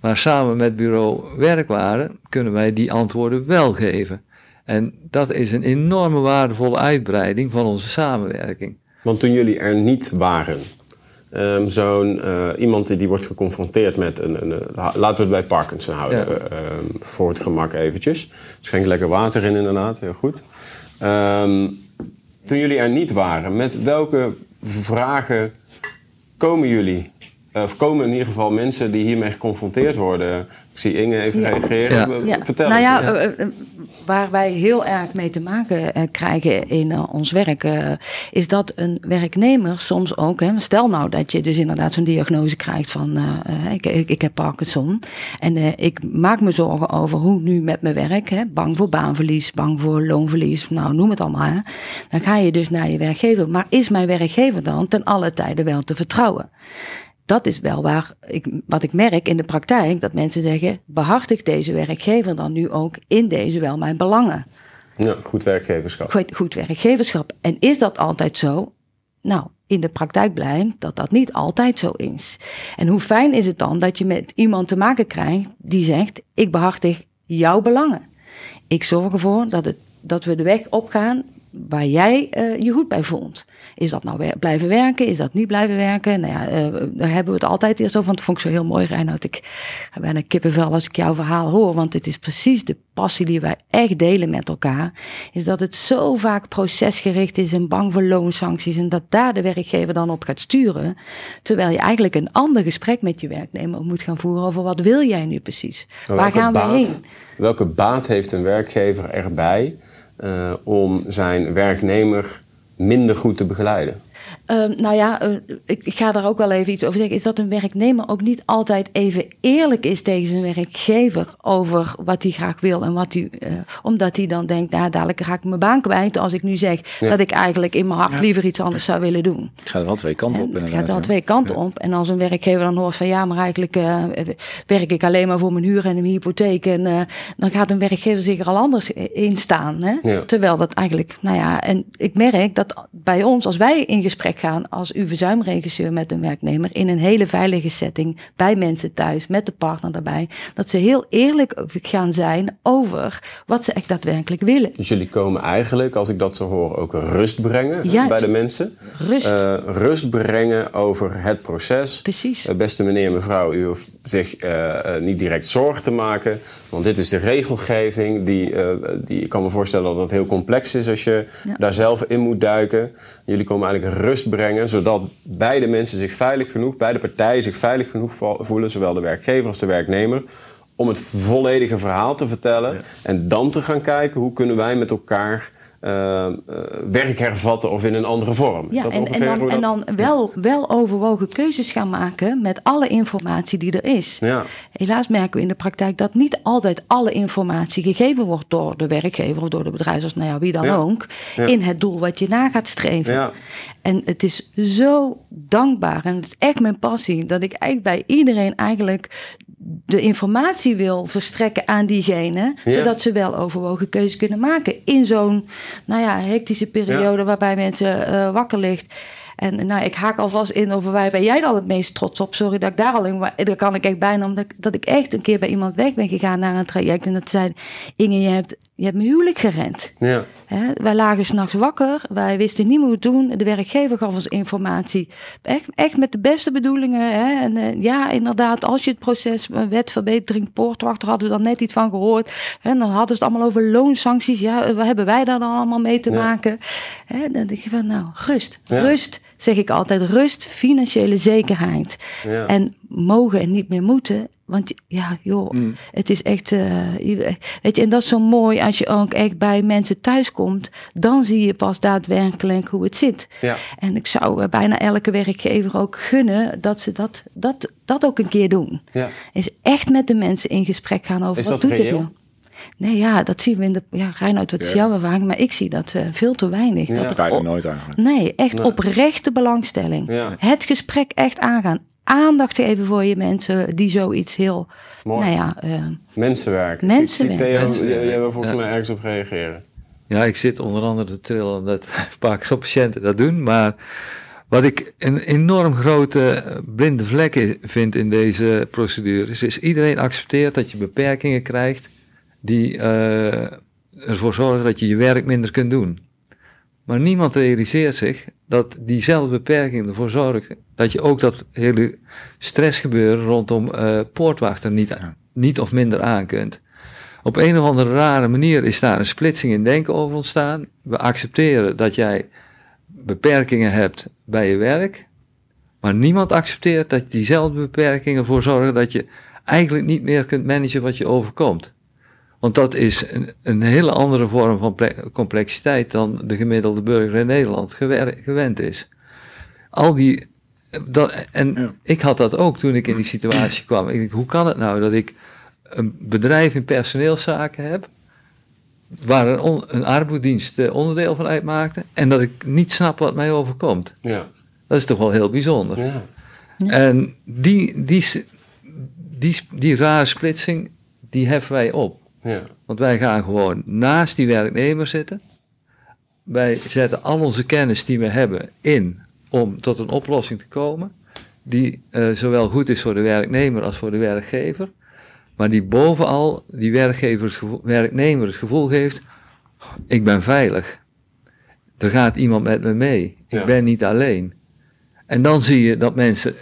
Maar samen met bureau werkwaarde kunnen wij die antwoorden wel geven. En dat is een enorme waardevolle uitbreiding van onze samenwerking. Want toen jullie er niet waren, Um, Zo'n uh, iemand die wordt geconfronteerd met een, een, laten we het bij Parkinson houden, ja. uh, voor het gemak eventjes. Schenk lekker water in inderdaad, heel goed. Um, toen jullie er niet waren, met welke vragen komen jullie? Of komen in ieder geval mensen die hiermee geconfronteerd worden? Ik zie Inge even ja. reageren. Ja. Vertel nou eens. Ja, waar wij heel erg mee te maken uh, krijgen in ons werk, is dat een werknemer soms ook, hè, stel nou dat je dus inderdaad zo'n diagnose krijgt van ik, ik, ik, heb Parkinson en ik maak me zorgen over hoe nu met mijn werk, hè, bang voor baanverlies, bang voor loonverlies, nou noem het allemaal. Hè. Dan ga je dus naar je werkgever. Maar is mijn werkgever dan ten alle tijde wel te vertrouwen? Dat is wel waar ik, wat ik merk in de praktijk, dat mensen zeggen, behartig deze werkgever dan nu ook in deze wel mijn belangen. Ja, goed werkgeverschap. Goed, goed werkgeverschap. En is dat altijd zo? Nou, in de praktijk blijkt dat dat niet altijd zo is. En hoe fijn is het dan dat je met iemand te maken krijgt die zegt, ik behartig jouw belangen. Ik zorg ervoor dat, het, dat we de weg opgaan waar jij uh, je goed bij voelt. Is dat nou blijven werken? Is dat niet blijven werken? Nou ja, uh, daar hebben we het altijd eerst over. Want dat vond ik zo heel mooi, Reinhard. Ik heb bijna kippenvel als ik jouw verhaal hoor. Want het is precies de passie die wij echt delen met elkaar. Is dat het zo vaak procesgericht is en bang voor loonsancties. En dat daar de werkgever dan op gaat sturen. Terwijl je eigenlijk een ander gesprek met je werknemer moet gaan voeren over wat wil jij nu precies? Waar gaan we heen? Welke baat heeft een werkgever erbij? Uh, om zijn werknemer minder goed te begeleiden? Uh, nou ja, uh, ik, ga daar ook wel even iets over zeggen. Is dat een werknemer ook niet altijd even eerlijk is tegen zijn werkgever over wat hij graag wil en wat hij. Uh, omdat hij dan denkt, nou, dadelijk ga ik mijn baan kwijt als ik nu zeg ja. dat ik eigenlijk in mijn hart ja. liever iets anders zou willen doen. Het gaat wel twee kanten op. Het gaat wel twee kanten op. En als een werkgever dan hoort van ja, maar eigenlijk uh, werk ik alleen maar voor mijn huur en mijn hypotheek. En dan gaat een werkgever zich er al anders in staan. Hè? Terwijl dat eigenlijk, nou ja, en ik merk dat bij ons, als wij in gesprek gaan als uw verzuimregisseur met een werknemer in een hele veilige setting bij mensen thuis met de partner daarbij. Dat ze heel eerlijk gaan zijn over wat ze echt daadwerkelijk willen. Dus jullie komen eigenlijk, als ik dat zo hoor, ook rust brengen ja, bij de mensen. Rust. Uh, rust brengen over het proces. Precies. Uh, beste meneer, mevrouw, u hoeft zich uh, niet direct zorgen te maken. Want dit is de regelgeving. Die, die, ik kan me voorstellen dat dat heel complex is als je ja. daar zelf in moet duiken. Jullie komen eigenlijk rust brengen, zodat beide mensen zich veilig genoeg, beide partijen zich veilig genoeg voelen, zowel de werkgever als de werknemer, om het volledige verhaal te vertellen. Ja. En dan te gaan kijken hoe kunnen wij met elkaar uh, werk hervatten of in een andere vorm. Ja, en, en, dan, dat... en dan wel, wel overwogen keuzes gaan maken met alle informatie die er is. Ja. Helaas merken we in de praktijk dat niet altijd alle informatie gegeven wordt door de werkgever of door de bedrijfsarts, nou ja, wie dan ja. ook, Ja. in het doel wat je na gaat streven. Ja. En het is zo dankbaar en het is echt mijn passie dat ik eigenlijk bij iedereen eigenlijk de informatie wil verstrekken aan diegene, Ja. zodat ze wel overwogen keuzes kunnen maken in zo'n nou ja, hectische periode Ja. waarbij mensen eh, wakker ligt. En nou, ik haak alvast in over waar ben jij dan het meest trots op? Sorry dat ik daar al in, maar daar kan ik echt bijna, omdat ik, dat ik echt een keer bij iemand weg ben gegaan naar een traject en dat zei, Inge, je hebt, je hebt mijn huwelijk gerend. Ja. Hè, wij lagen s'nachts wakker, wij wisten niet meer hoe het doen. De werkgever gaf ons informatie. Echt, echt met de beste bedoelingen. En uh, ja, inderdaad, als je het proces uh, wetverbetering poortwachter hadden we dan net iets van gehoord. En dan hadden ze het allemaal over loonsancties. Ja, wat hebben wij daar dan allemaal mee te Ja. maken? Hè, dan denk je van, nou, rust. Ja. Rust, zeg ik altijd. Rust, financiële zekerheid. Ja. En mogen en niet meer moeten. Want ja, joh, Mm. het is echt, uh, je- weet je, en dat is zo mooi als je ook echt bij mensen thuiskomt. Dan zie je pas daadwerkelijk hoe het zit. Ja. En ik zou eh, bijna elke werkgever ook gunnen dat ze dat, dat, dat ook een keer doen. Ja. Is echt met de mensen in gesprek gaan over Is wat dat doet dit reëel? nou? Nee, ja, dat zien we in de. Ja, Reinoud, wat is jouw ervaring? Maar ik zie dat eh, veel te weinig. Ja. Dat Dat ga je o- nooit eigenlijk. Nee, echt Nee. oprechte belangstelling. Ja. Het gesprek echt aangaan. Aandacht geven voor je mensen die zoiets heel. Mooi. Nou ja, eh, Mensenwerk. Mensenwerk. Ik zie Theo, Mensenwerk. jij wil volgens mij ergens op reageren. Ja, ik zit onder andere te trillen omdat Parkinson-patiënten dat doen. Maar wat ik een enorm grote blinde vlek vind in deze procedures, is iedereen accepteert dat je beperkingen krijgt die eh, ervoor zorgen dat je je werk minder kunt doen. Maar niemand realiseert zich dat diezelfde beperkingen ervoor zorgen dat je ook dat hele stressgebeuren rondom eh, poortwachter niet, Ja. niet of minder aan kunt. Op een of andere rare manier is daar een splitsing in denken over ontstaan. We accepteren dat jij beperkingen hebt bij je werk, maar niemand accepteert dat diezelfde beperkingen ervoor zorgen dat je eigenlijk niet meer kunt managen wat je overkomt. Want dat is een, een hele andere vorm van ple- complexiteit dan de gemiddelde burger in Nederland gewend is. Al die. Dat, en Ja. ik had dat ook toen ik in die situatie kwam. Ik denk, hoe kan het nou dat ik een bedrijf in personeelszaken heb, waar een, on- een arbeidsdienst eh, onderdeel van uitmaakte, en dat ik niet snap wat mij overkomt? Ja. Dat is toch wel heel bijzonder. Ja. En die, die, s- die, die rare splitsing, die heffen wij op. Ja. Want wij gaan gewoon naast die werknemer zitten. Wij zetten al onze kennis die we hebben in om tot een oplossing te komen. Die eh, zowel goed is voor de werknemer als voor de werkgever. Maar die bovenal die werkgever het gevoel- werknemer het gevoel geeft: ik ben veilig. Er gaat iemand met me mee. Ja. Ik ben niet alleen. En dan zie je dat mensen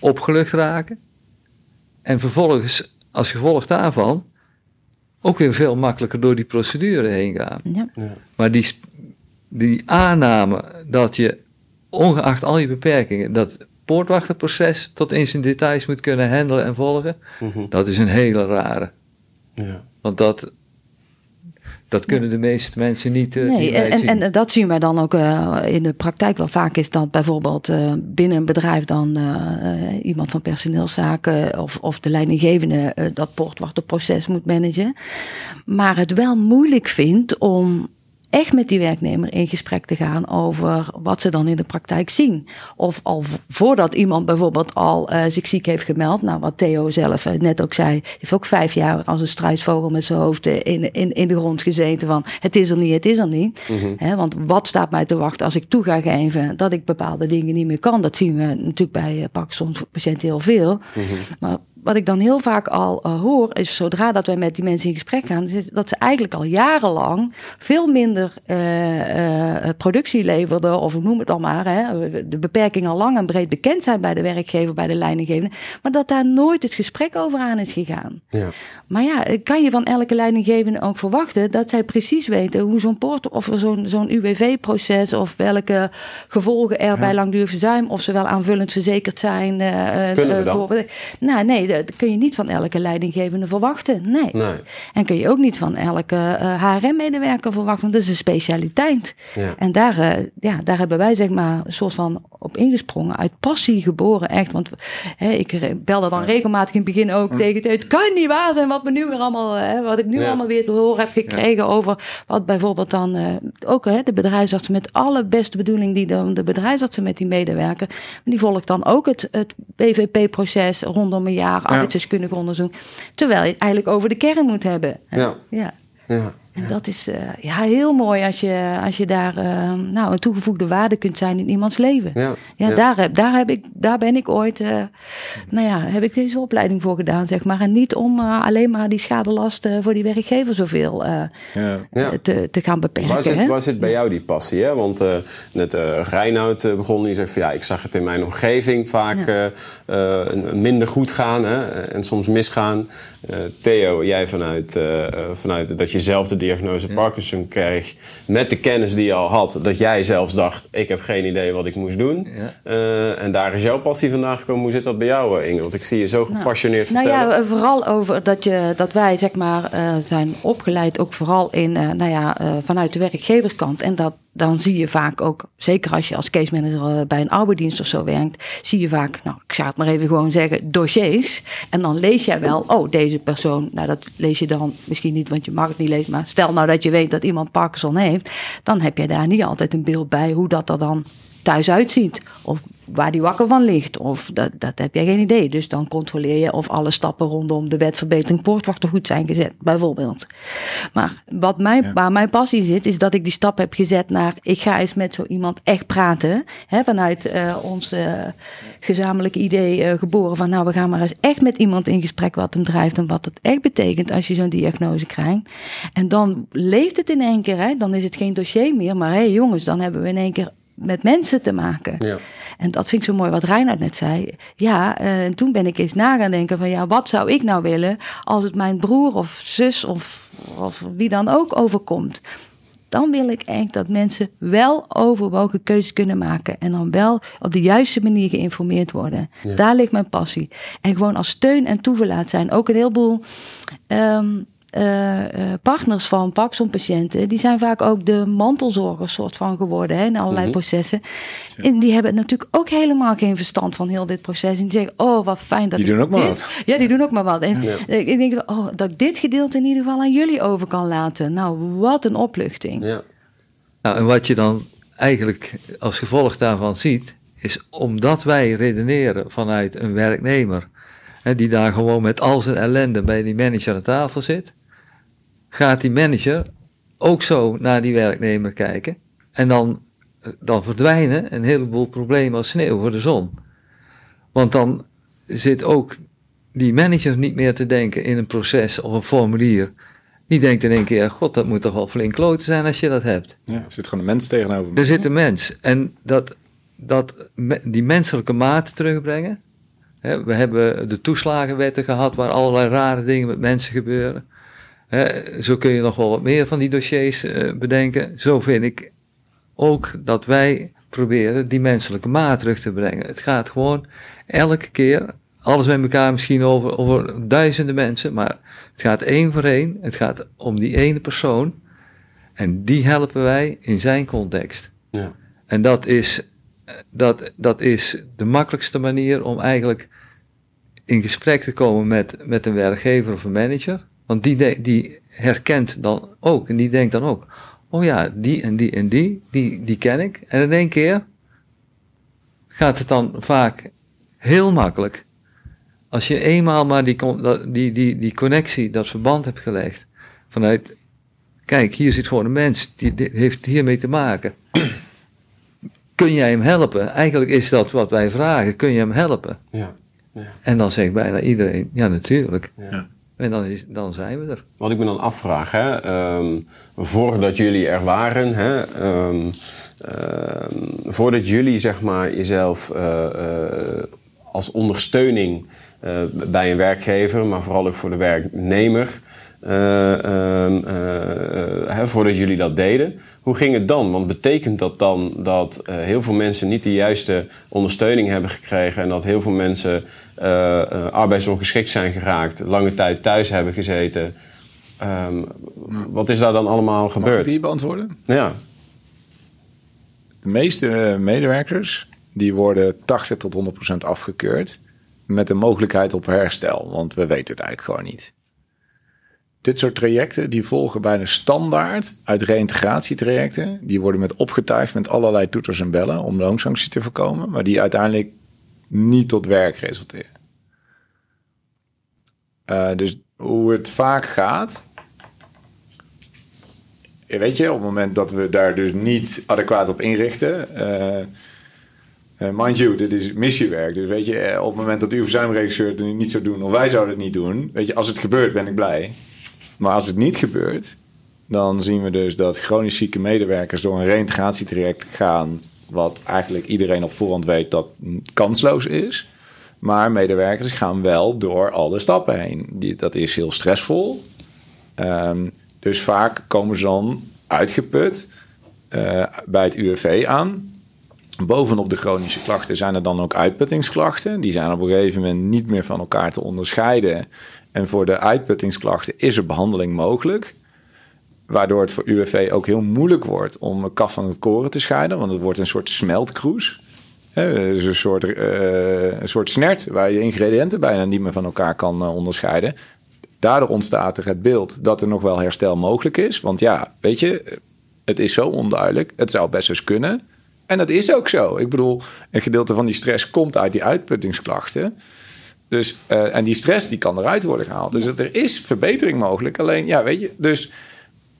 opgelucht raken. En vervolgens, als gevolg daarvan, ook weer veel makkelijker door die procedure heen gaan. Ja. Maar die, die aanname dat je, ongeacht al je beperkingen, dat poortwachterproces tot in zijn details moet kunnen handelen en volgen, Mhm. dat is een hele rare. Ja. Want dat, dat kunnen de meeste mensen niet. eh, Nee, en, zien. en, dat zien wij dan ook eh, in de praktijk wel vaak. Is dat bijvoorbeeld eh, binnen een bedrijf dan iemand van personeelszaken of, of de leidinggevende dat poortwachterproces moet managen. Maar het wel moeilijk vindt om echt met die werknemer in gesprek te gaan over wat ze dan in de praktijk zien. Of al voordat iemand bijvoorbeeld al eh, zich ziek heeft gemeld. Nou, wat Theo zelf eh, net ook zei. heeft ook vijf jaar als een struisvogel met zijn hoofd eh, in, in, in de grond gezeten van het is er niet, het is er niet. Hè, want wat staat mij te wachten als ik toe ga geven dat ik bepaalde dingen niet meer kan. Dat zien we natuurlijk bij uh, Parkinson-patiënten heel veel. Maar wat ik dan heel vaak al uh, hoor, is zodra dat wij met die mensen in gesprek gaan, is dat ze eigenlijk al jarenlang veel minder uh, uh, productie leverden, of noem het dan maar, hè, de beperkingen al lang en breed bekend zijn bij de werkgever, bij de leidinggevende, maar dat daar nooit het gesprek over aan is gegaan. Ja. Maar ja, kan je van elke leidinggevende ook verwachten dat zij precies weten hoe zo'n poort of zo'n zo'n UWV-proces of welke gevolgen er ja. bij langdurig verzuim of ze wel aanvullend verzekerd zijn. Kunnen we dat? Voor, nou, nee, dat kun je niet van elke leidinggevende verwachten. Nee. nee. En kun je ook niet van elke uh, HRM-medewerker verwachten, want dat is een specialiteit. Ja. En daar, uh, ja, daar hebben wij zeg maar een soort van op ingesprongen, uit passie geboren, echt. Want hè, ik belde dan regelmatig in het begin ook tegen het, het kan niet waar zijn wat me nu weer allemaal, hè, wat ik nu ja. allemaal weer te horen heb gekregen ja. over wat bijvoorbeeld dan uh, ook hè, de bedrijfsartsen met alle beste bedoeling die dan de bedrijfsartsen met die medewerker, die volgt dan ook het, het BVP-proces rondom een jaar arbeidsdeskundig ja. onderzoek, terwijl je het eigenlijk over de kern moet hebben. Ja. ja. ja. En dat is uh, ja, heel mooi als je, als je daar uh, nou, een toegevoegde waarde kunt zijn in iemands leven. Ja, ja, ja. Daar, heb, daar, heb ik, daar ben ik ooit, uh, nou ja, heb ik deze opleiding voor gedaan, zeg maar. En niet om alleen maar die schadelast voor die werkgever zoveel ja. te, te gaan beperken. Waar zit, hè? waar zit bij jou die passie? Hè? Want net Reinoud begon, die zegt van ja, ik zag het in mijn omgeving vaak minder goed gaan hè? en soms misgaan. Theo, jij vanuit, vanuit dat je zelf de diagnose ja. Parkinson kreeg met de kennis die je al had, dat jij zelfs dacht, ik heb geen idee wat ik moest doen. Ja. Uh, en daar is jouw passie vandaan gekomen. Hoe zit dat bij jou, Inge? Want ik zie je zo gepassioneerd nou, vertellen. Nou ja, vooral over dat, je, dat wij zeg maar uh, zijn opgeleid ook vooral in, uh, nou ja, vanuit de werkgeverskant. En dat dan zie je vaak ook, zeker als je als case manager bij een arbeidsdienst of zo werkt, zie je vaak, nou, ik ga het maar even gewoon zeggen, dossiers. En dan lees jij wel, oh, deze persoon, nou, dat lees je dan misschien niet, want je mag het niet lezen, maar stel nou dat je weet dat iemand Parkinson heeft, dan heb je daar niet altijd een beeld bij hoe dat er dan thuis uitziet. Of waar die wakker van ligt. Of dat, dat heb jij geen idee. Dus dan controleer je of alle stappen rondom de wet verbetering poortwachter goed zijn gezet, bijvoorbeeld. Maar wat mijn, ja. waar mijn passie zit, is dat ik die stap heb gezet naar ik ga eens met zo iemand echt praten. Hè, vanuit uh, ons uh, gezamenlijk idee uh, geboren van nou, we gaan maar eens echt met iemand in gesprek wat hem drijft en wat het echt betekent als je zo'n diagnose krijgt. En dan leeft het in één keer. Hè, dan is het geen dossier meer, maar hé hey, jongens, dan hebben we in één keer met mensen te maken. Ja. En dat vind ik zo mooi wat Reinhard net zei. Ja, uh, en toen ben ik eens na gaan denken van ja, wat zou ik nou willen als het mijn broer of zus of, of wie dan ook overkomt. Dan wil ik echt dat mensen wel overwogen keuzes kunnen maken. En dan wel op de juiste manier geïnformeerd worden. Ja. Daar ligt mijn passie. En gewoon als steun en toeverlaat zijn. Ook een heleboel um, eh, eh, partners van Parkinson-patiënten, die zijn vaak ook de mantelzorgers soort van geworden hè, in allerlei Mhm. processen. En die hebben natuurlijk ook helemaal geen verstand van heel dit proces. En die zeggen, oh, wat fijn dat Die ik doen ook maar dit- wat. Ja, die doen ook maar wat. En Ja. ik ik denk, oh, dat ik dit gedeelte in ieder geval aan jullie over kan laten. Nou, wat een opluchting. Ja. Nou, en wat je dan eigenlijk als gevolg daarvan ziet, is omdat wij redeneren vanuit een werknemer, hè, die daar gewoon met al zijn ellende bij die manager aan tafel zit, gaat die manager ook zo naar die werknemer kijken. En dan, dan verdwijnen een heleboel problemen als sneeuw voor de zon. Want dan zit ook die manager niet meer te denken in een proces of een formulier. Die denkt in één keer, god, dat moet toch wel flink kloten zijn als je dat hebt. Ja, er zit gewoon een mens tegenover me. Er zit een mens. En dat, dat, die menselijke maat terugbrengen. We hebben de toeslagenwetten gehad waar allerlei rare dingen met mensen gebeuren. Zo kun je nog wel wat meer van die dossiers eh, bedenken. Zo vind ik ook dat wij proberen die menselijke maat terug te brengen. Het gaat gewoon elke keer, alles bij elkaar misschien over, over duizenden mensen, maar het gaat één voor één. Het gaat om die ene persoon. En die helpen wij in zijn context. Ja. En dat is, eh, dat, dat is de makkelijkste manier om eigenlijk in gesprek te komen met, met een werkgever of een manager. Want die, de- die herkent dan ook en die denkt dan ook: oh ja, die en die en die, die, die ken ik. En in één keer gaat het dan vaak heel makkelijk. Als je eenmaal maar die, die, die, die connectie, dat verband hebt gelegd. Vanuit, kijk, hier zit gewoon een mens, die, die heeft hiermee te maken. Kun jij hem helpen? Eigenlijk is dat wat wij vragen. Kun je hem helpen? Ja. En dan zegt bijna iedereen, ja natuurlijk. Ja. En dan, zijn we er. Wat ik me dan afvraag, hè, ehm, voordat jullie er waren, hè, ehm, ehm, voordat jullie zeg maar, jezelf eh, eh, als ondersteuning eh, bij een werkgever, maar vooral ook voor de werknemer, hè, voordat jullie dat deden, hoe ging het dan? Want betekent dat dan dat eh, heel veel mensen niet de juiste ondersteuning hebben gekregen en dat heel veel mensen eh, eh, arbeidsongeschikt zijn geraakt, lange tijd thuis hebben gezeten? Ehm, Wat is daar dan allemaal Mag ik gebeurd? die beantwoorden? Ja, De meeste medewerkers die worden 80 tot 100 procent afgekeurd met de mogelijkheid op herstel, want we weten het eigenlijk gewoon niet. Dit soort trajecten die volgen bijna standaard uit reïntegratietrajecten. Die worden met opgetuigd met allerlei toeters en bellen om loonsanctie te voorkomen, maar die uiteindelijk niet tot werk resulteren. Eh, dus hoe het vaak gaat, ja, weet je, op het moment dat we daar dus niet adequaat op inrichten. eh, eh, mind you, dit is missiewerk. Dus weet je, eh, op het moment dat uw verzuimregisseur het niet zou doen, of wij zouden het niet doen, weet je, als het gebeurt, ben ik blij. Maar als het niet gebeurt, dan zien we dus dat chronisch zieke medewerkers door een reïntegratietraject gaan, wat eigenlijk iedereen op voorhand weet dat kansloos is. Maar medewerkers gaan wel door alle stappen heen. Dat is heel stressvol. Ehm, dus vaak komen ze dan uitgeput eh, bij het UWV aan. Bovenop de chronische klachten zijn er dan ook uitputtingsklachten. Die zijn op een gegeven moment niet meer van elkaar te onderscheiden. En voor de uitputtingsklachten is er behandeling mogelijk. Waardoor het voor UWV ook heel moeilijk wordt om een kaf van het koren te scheiden. Want het wordt een soort smeltkroes. Dus een soort, eh, een soort snert waar je ingrediënten bijna niet meer van elkaar kan eh, onderscheiden. Daardoor ontstaat er het beeld dat er nog wel herstel mogelijk is. Want ja, weet je, het is zo onduidelijk. Het zou best eens kunnen. En dat is ook zo. Ik bedoel, een gedeelte van die stress komt uit die uitputtingsklachten. Dus, eh, en die stress die kan eruit worden gehaald. Dus er is verbetering mogelijk. Alleen, ja, weet je, dus,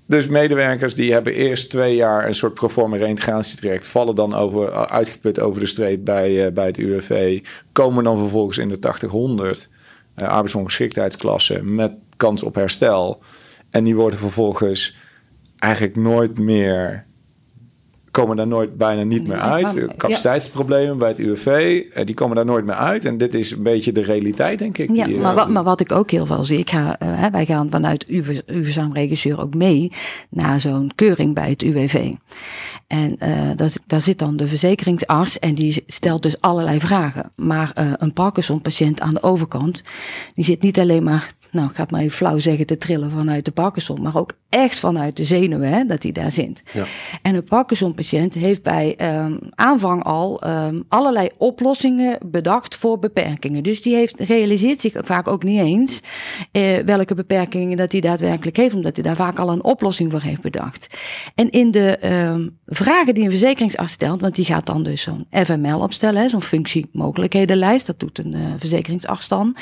dus medewerkers die hebben eerst twee jaar een soort proforma reïntegratietraject, vallen dan over, uitgeput over de streep bij, eh, bij het UWV, komen dan vervolgens in de 80-100 eh, arbeidsongeschiktheidsklasse met kans op herstel. En die worden vervolgens eigenlijk nooit meer komen daar nooit bijna niet meer uit. Capaciteitsproblemen bij het UWV, eh, die komen daar nooit meer uit. En dit is een beetje de realiteit, denk ik. Ja, maar eh, wat, maar wat ik ook heel veel zie, ik ga, eh, wij gaan vanuit verzuimregisseur ook mee naar zo'n keuring bij het UWV. En daar, daar zit dan de verzekeringsarts en die stelt dus allerlei vragen. Maar een Parkinson-patiënt aan de overkant, die zit niet alleen maar nou ik ga het maar even flauw zeggen, te trillen vanuit de Parkinson, maar ook echt vanuit de zenuwen, hè, dat hij daar zit. Ja. En een Parkinson-patiënt heeft bij ehm, aanvang al ehm, allerlei oplossingen bedacht voor beperkingen. Dus die heeft, realiseert zich vaak ook niet eens eh, welke beperkingen dat hij daadwerkelijk heeft, omdat hij daar vaak al een oplossing voor heeft bedacht. En in de ehm, vragen die een verzekeringsarts stelt, want die gaat dan dus zo'n FML opstellen, hè, zo'n functiemogelijkhedenlijst, dat doet een eh, verzekeringsarts dan.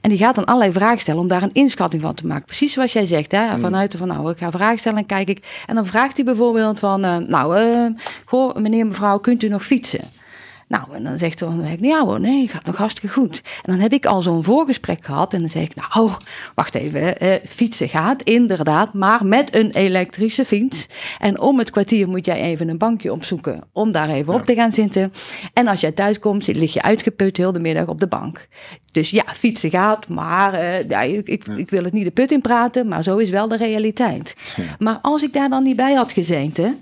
En die gaat dan allerlei vragen stellen om daar een inschatting van te maken. Precies zoals jij zegt, hè, vanuit de van nou, ik ga vragen stellen en kijk ik. En dan vraagt hij bijvoorbeeld van, eh, nou, eh, goh, meneer, mevrouw, kunt u nog fietsen? Nou, en dan zegt hij, dan zeg ik, ja hoor, nee, gaat nog hartstikke goed. En dan heb ik al zo'n voorgesprek gehad en dan zeg ik, nou, wacht even, eh, fietsen gaat inderdaad, maar met een elektrische fiets. En om het kwartier moet jij even een bankje opzoeken om daar even op te gaan zitten. En als jij thuis komt, lig je uitgeput heel de middag op de bank. Dus ja, fietsen gaat, maar eh, ja, ik, ik, ik wil het niet de put in praten, maar zo is wel de realiteit. Maar als ik daar dan niet bij had gezeten,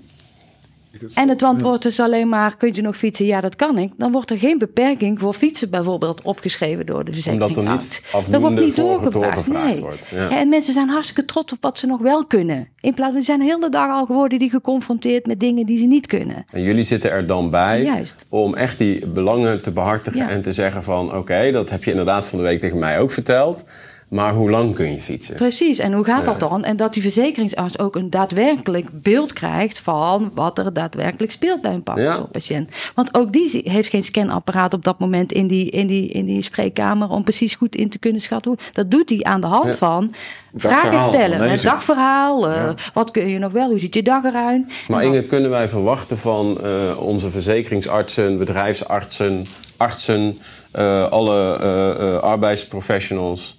en het antwoord is alleen maar, kunt u nog fietsen? Ja, dat kan ik. Dan wordt er geen beperking voor fietsen bijvoorbeeld opgeschreven door de Omdat verzekeringsarts. er niet afdoende voor doorgevraagd wordt. Ja. En mensen zijn hartstikke trots op wat ze nog wel kunnen. In plaats van, ze zijn heel de dag al geworden die geconfronteerd met dingen die ze niet kunnen. En jullie zitten er dan bij Juist. om echt die belangen te behartigen Ja. en te zeggen van oké, dat heb je inderdaad van de week tegen mij ook verteld. Maar hoe lang kun je fietsen? Precies, en hoe gaat dat dan? En dat die verzekeringsarts ook een daadwerkelijk beeld krijgt van wat er daadwerkelijk speelt bij een Parkinson-patiënt. Want ook die heeft geen scanapparaat op dat moment in die, in, die, in die spreekkamer om precies goed in te kunnen schatten. hoe- Dat doet hij aan de hand Ja. van vragen stellen. het. dagverhaal, eh, wat kun je nog wel, hoe ziet je dag eruit? Maar dan- Inge, kunnen wij verwachten van eh, onze verzekeringsartsen, bedrijfsartsen, artsen, eh, alle eh, eh, arbeidsprofessionals,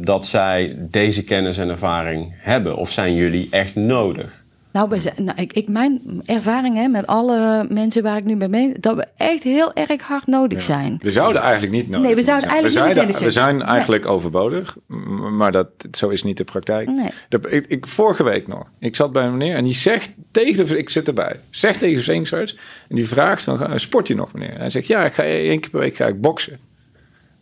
dat zij deze kennis en ervaring hebben? Of zijn jullie echt nodig? Nou, zijn- nou ik, ik, mijn ervaring hè, met alle mensen waar ik nu bij mee, dat we echt heel erg hard nodig zijn. We zouden eigenlijk niet nodig Nee, we zouden zijn. eigenlijk niet we zijn, we zijn. zijn eigenlijk overbodig, maar dat, zo is niet de praktijk. Nee. Dat- ik, ik, vorige week nog, ik zat bij een meneer en die zegt tegen de, ik zit erbij, zegt tegen de verzekeringsarts en die vraagt dan, "Eh, sport je nog meneer? Hij zegt, ja, ik ga één keer per week ga ik boksen.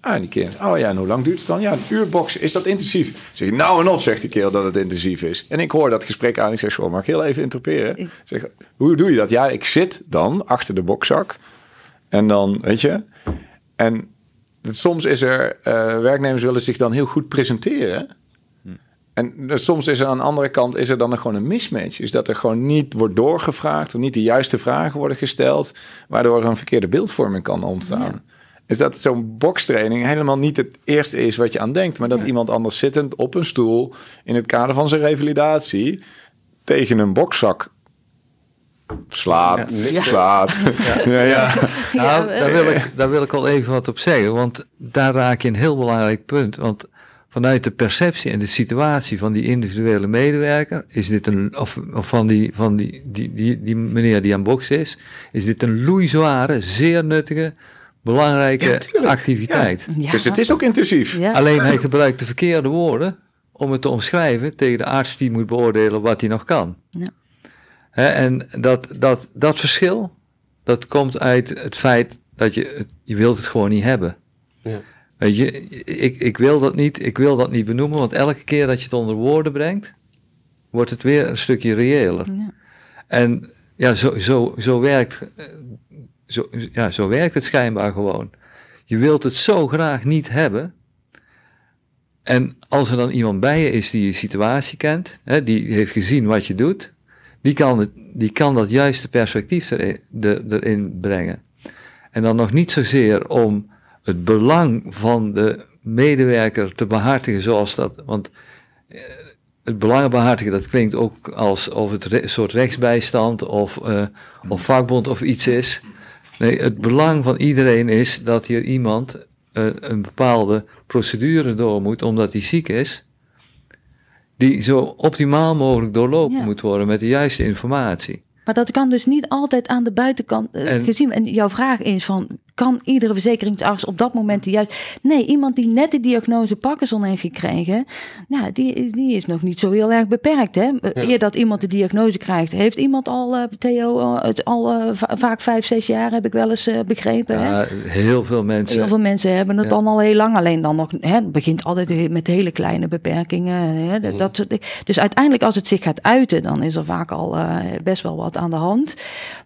Ah, en die keer, oh ja, en hoe lang duurt het dan? Ja, een uur boksen. Is dat intensief? Zeg ik, nou en op, zegt die kerel dat het intensief is. En ik hoor dat gesprek aan. Ik zeg, goh, mag ik heel even interpreteren? Ik zeg, hoe doe je dat? Ja, ik zit dan achter de bokzak. En dan, weet je... En het- soms is er... eh, werknemers willen zich dan heel goed presenteren. En dus soms is er aan de andere kant is er dan gewoon een mismatch. Is dat er gewoon niet wordt doorgevraagd... of niet de juiste vragen worden gesteld... waardoor er een verkeerde beeldvorming kan ontstaan. Is dat zo'n bokstraining helemaal niet het eerste is wat je aan denkt... maar dat iemand anders zittend op een stoel... in het kader van zijn revalidatie... tegen een bokzak slaat, Ja. slaat. Ja, ja. Nou, Ja, daar, wil ik, daar wil ik al even wat op zeggen, want daar raak je een heel belangrijk punt. Want vanuit de perceptie en de situatie van die individuele medewerker, is dit een, of, of van, die, van die, die, die, die meneer die aan boksen is, is dit een loeizware, zeer nuttige, belangrijke activiteit. Ja. Dus het is ook intensief. Ja. Alleen hij gebruikt de verkeerde woorden om het te omschrijven tegen de arts die moet beoordelen wat hij nog kan. Ja. Hè, en dat, dat, dat verschil, dat komt uit het feit dat je, het- je wilt het gewoon niet hebben. Ja. Weet je, ik, ik wil dat niet, ik wil dat niet benoemen, want elke keer dat je het onder woorden brengt, wordt het weer een stukje reëler. Ja. En ja, zo, zo, zo, werkt, eh, zo, ja, zo werkt het schijnbaar gewoon. Je wilt het zo graag niet hebben. En als er dan iemand bij je is die je situatie kent, hè, die heeft gezien wat je doet, die kan, het, die kan dat juiste perspectief erin, er- brengen. En dan nog niet zozeer om het belang van de medewerker te behartigen zoals dat. Want eh, het belang behartigen, dat klinkt ook alsof het een soort rechtsbijstand of, eh, of vakbond of iets is. Nee, het belang van iedereen is dat hier iemand eh, een bepaalde procedure door moet omdat hij ziek is. Die zo optimaal mogelijk doorlopen Ja. moet worden met de juiste informatie. Maar dat kan dus niet altijd aan de buitenkant eh, En- gezien. En jouw vraag is van, kan iedere verzekeringsarts op dat moment juist. Nee, iemand die net de diagnose Parkinson heeft gekregen, nou, die, die is nog niet zo heel erg beperkt. Hè? Eer dat iemand de diagnose krijgt, heeft iemand al, uh, Theo, uh, het al uh, vaak vijf, zes jaar, heb ik wel eens begrepen. Hè? heel veel mensen. Heel veel mensen hebben het ja. dan al heel lang. Alleen dan nog, hè, het begint altijd met hele kleine beperkingen. Hè? Mm. Dat soort, dus uiteindelijk, als het zich gaat uiten, dan is er vaak al best wel wat aan de hand.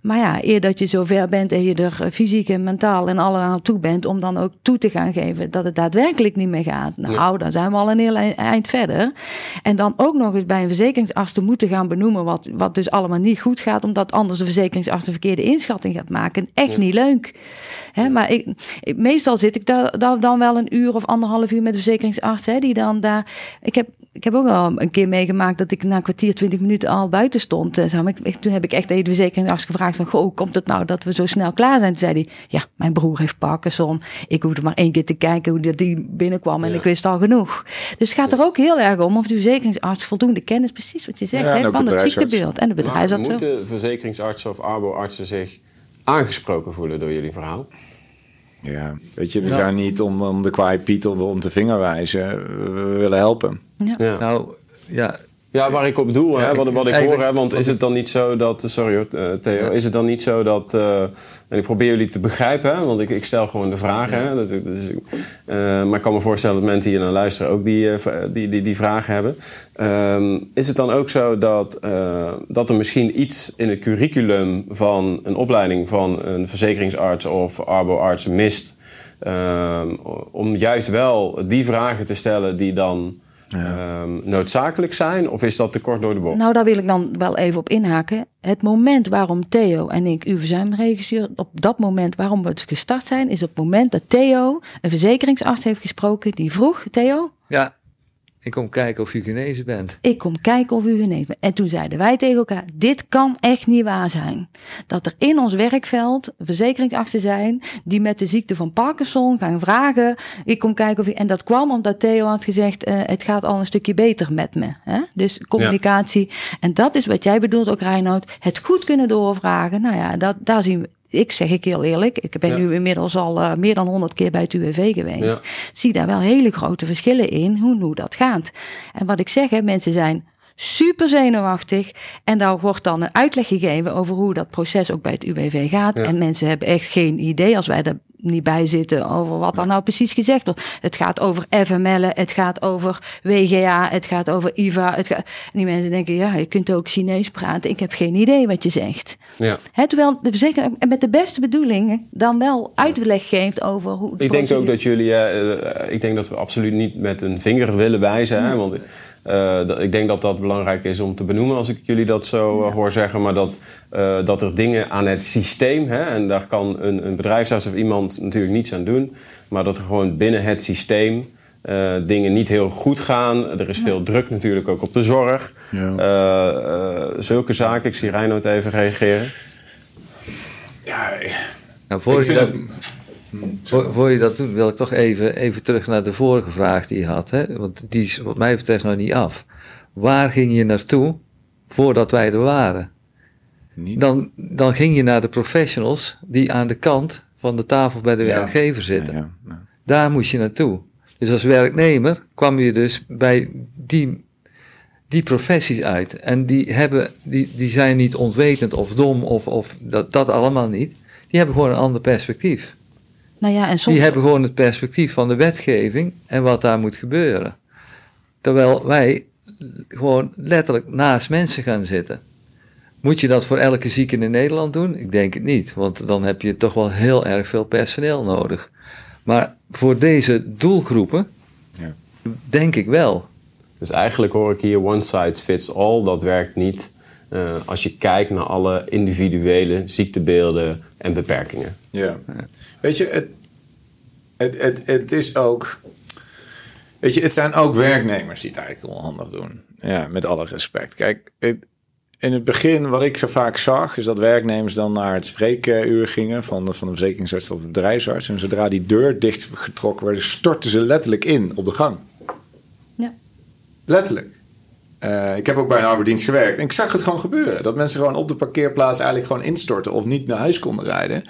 Maar ja, eer dat je zover bent en je er fysiek en mentaal en alle aan toe bent, om dan ook toe te gaan geven dat het daadwerkelijk niet meer gaat. Nou, ja. dan zijn we al een heel eind verder. En dan ook nog eens bij een verzekeringsarts te moeten gaan benoemen wat, wat dus allemaal niet goed gaat, omdat anders de verzekeringsarts een verkeerde inschatting gaat maken. Echt ja. niet leuk. Hè, maar ik, ik, meestal zit ik daar, daar, dan wel een uur of anderhalf uur met de verzekeringsarts, hè, die dan daar. Ik heb ik heb ook al een keer meegemaakt dat ik na een kwartier, twintig minuten al buiten stond. En zo. Ik, toen heb ik echt even de verzekeringsarts gevraagd van, goh, hoe komt het nou dat we zo snel klaar zijn? Toen zei hij, ja, mijn broer heeft Parkinson. Ik hoefde maar één keer te kijken hoe die binnenkwam en ja. ik wist al genoeg. Dus het gaat er ook heel erg om of de verzekeringsarts voldoende kennis, precies wat je zegt, ja, van het ziektebeeld en de bedrijfsarts. Moeten verzekeringsartsen of arboartsen zich aangesproken voelen door jullie verhaal? Ja, weet je, we ja. zijn niet om, om de kwaai Piet om, om te vingerwijzen. We, we willen helpen. Ja. ja. Nou, ja. Ja, waar ik op doel, hè, wat, wat ik hoor, hè, want is het dan niet zo dat, sorry hoor, Theo, is het dan niet zo dat, uh, en ik probeer jullie te begrijpen, hè, want ik, ik stel gewoon de vragen, hè, dat, dat is, uh, maar ik kan me voorstellen dat mensen hier naar luisteren ook die, uh, die, die, die vragen hebben. Um, is het dan ook zo dat, dat er misschien iets in het curriculum van een opleiding van een verzekeringsarts of arboarts mist, um, om juist wel die vragen te stellen die dan ja. um, noodzakelijk zijn? Of is dat te kort door de bocht? Nou, daar wil ik dan wel even op inhaken. Het moment waarom Theo en ik, uw verzuimregisseur, op dat moment waarom we het gestart zijn, is op het moment dat Theo een verzekeringsarts heeft gesproken die vroeg, Theo? Ja. Ik kom kijken of u genezen bent. Ik kom kijken of u genezen bent. En toen zeiden wij tegen elkaar: dit kan echt niet waar zijn. Dat er in ons werkveld verzekeringsartsen zijn die met de ziekte van Parkinson gaan vragen: ik kom kijken of u. En dat kwam omdat Theo had gezegd: uh, het gaat al een stukje beter met me. Hè? Dus communicatie. Ja. En dat is wat jij bedoelt ook, Reinoud. Het goed kunnen doorvragen. Nou ja, dat, daar zien we ik zeg ik heel eerlijk, ik ben ja. nu inmiddels al uh, meer dan 100 keer bij het UWV geweest. Ja. Zie daar wel hele grote verschillen in hoe, hoe dat gaat. En wat ik zeg, hè, mensen zijn super zenuwachtig. En daar wordt dan een uitleg gegeven over hoe dat proces ook bij het UWV gaat. Ja. En mensen hebben echt geen idee als wij er niet bij zitten over wat er nou precies gezegd wordt. Het gaat over FML, het gaat over WGA, het gaat over IVA. Het gaat... En die mensen denken, ja, je kunt ook Chinees praten. Ik heb geen idee wat je zegt. Ja. He, terwijl de verzekeraar met de beste bedoelingen dan wel uitleg geeft over hoe. Ik denk ook dat jullie, uh, ik denk dat we absoluut niet met een vinger willen wijzen. Hè, want uh, dat, ik denk dat dat belangrijk is om te benoemen als ik jullie dat zo uh, ja. hoor zeggen. Maar dat, uh, dat er dingen aan het systeem, hè, en daar kan een, een bedrijfsarts of iemand natuurlijk niets aan doen. Maar dat er gewoon binnen het systeem dingen niet heel goed gaan. Er is veel ja. druk natuurlijk ook op de zorg. Ja. zulke zaken. Ik zie Reinoud even reageren. Ja, nou, voor je dat... Voor, voor, je dat doet, wil ik toch even, even terug naar de vorige vraag die je had. Hè? Want die is wat mij betreft nog niet af. Waar ging je naartoe voordat wij er waren? Niet. Dan, dan ging je naar de professionals die aan de kant van de tafel bij de ja. werkgever zitten. Ja, ja, Daar moest je naartoe. Dus als werknemer kwam je dus bij die, die professies uit. En die, hebben, die, die zijn niet ontwetend of dom of, of dat, dat allemaal niet. Die hebben gewoon een ander perspectief. Nou ja, en soms... Die hebben gewoon het perspectief van de wetgeving en wat daar moet gebeuren. Terwijl wij gewoon letterlijk naast mensen gaan zitten. Moet je dat voor elke zieke in Nederland doen? Ik denk het niet, want dan heb je toch wel heel erg veel personeel nodig. Maar voor deze doelgroepen ja. denk ik wel. Dus eigenlijk hoor ik hier one size fits all, dat werkt niet. Uh, als je kijkt naar alle individuele ziektebeelden en beperkingen. Ja. Weet je, het, het, het, het is ook. Weet je, het zijn ook werknemers die het eigenlijk onhandig doen. Ja, met alle respect. Kijk, in het begin, wat ik zo vaak zag, is dat werknemers dan naar het spreekuur gingen van de, van de verzekeringsarts of de bedrijfsarts. En zodra die deur dichtgetrokken werd, stortten ze letterlijk in op de gang. Ja. Letterlijk. Uh, ik heb ook bij een arbeidsdienst gewerkt. En ik zag het gewoon gebeuren. Dat mensen gewoon op de parkeerplaats eigenlijk gewoon instorten of niet naar huis konden rijden.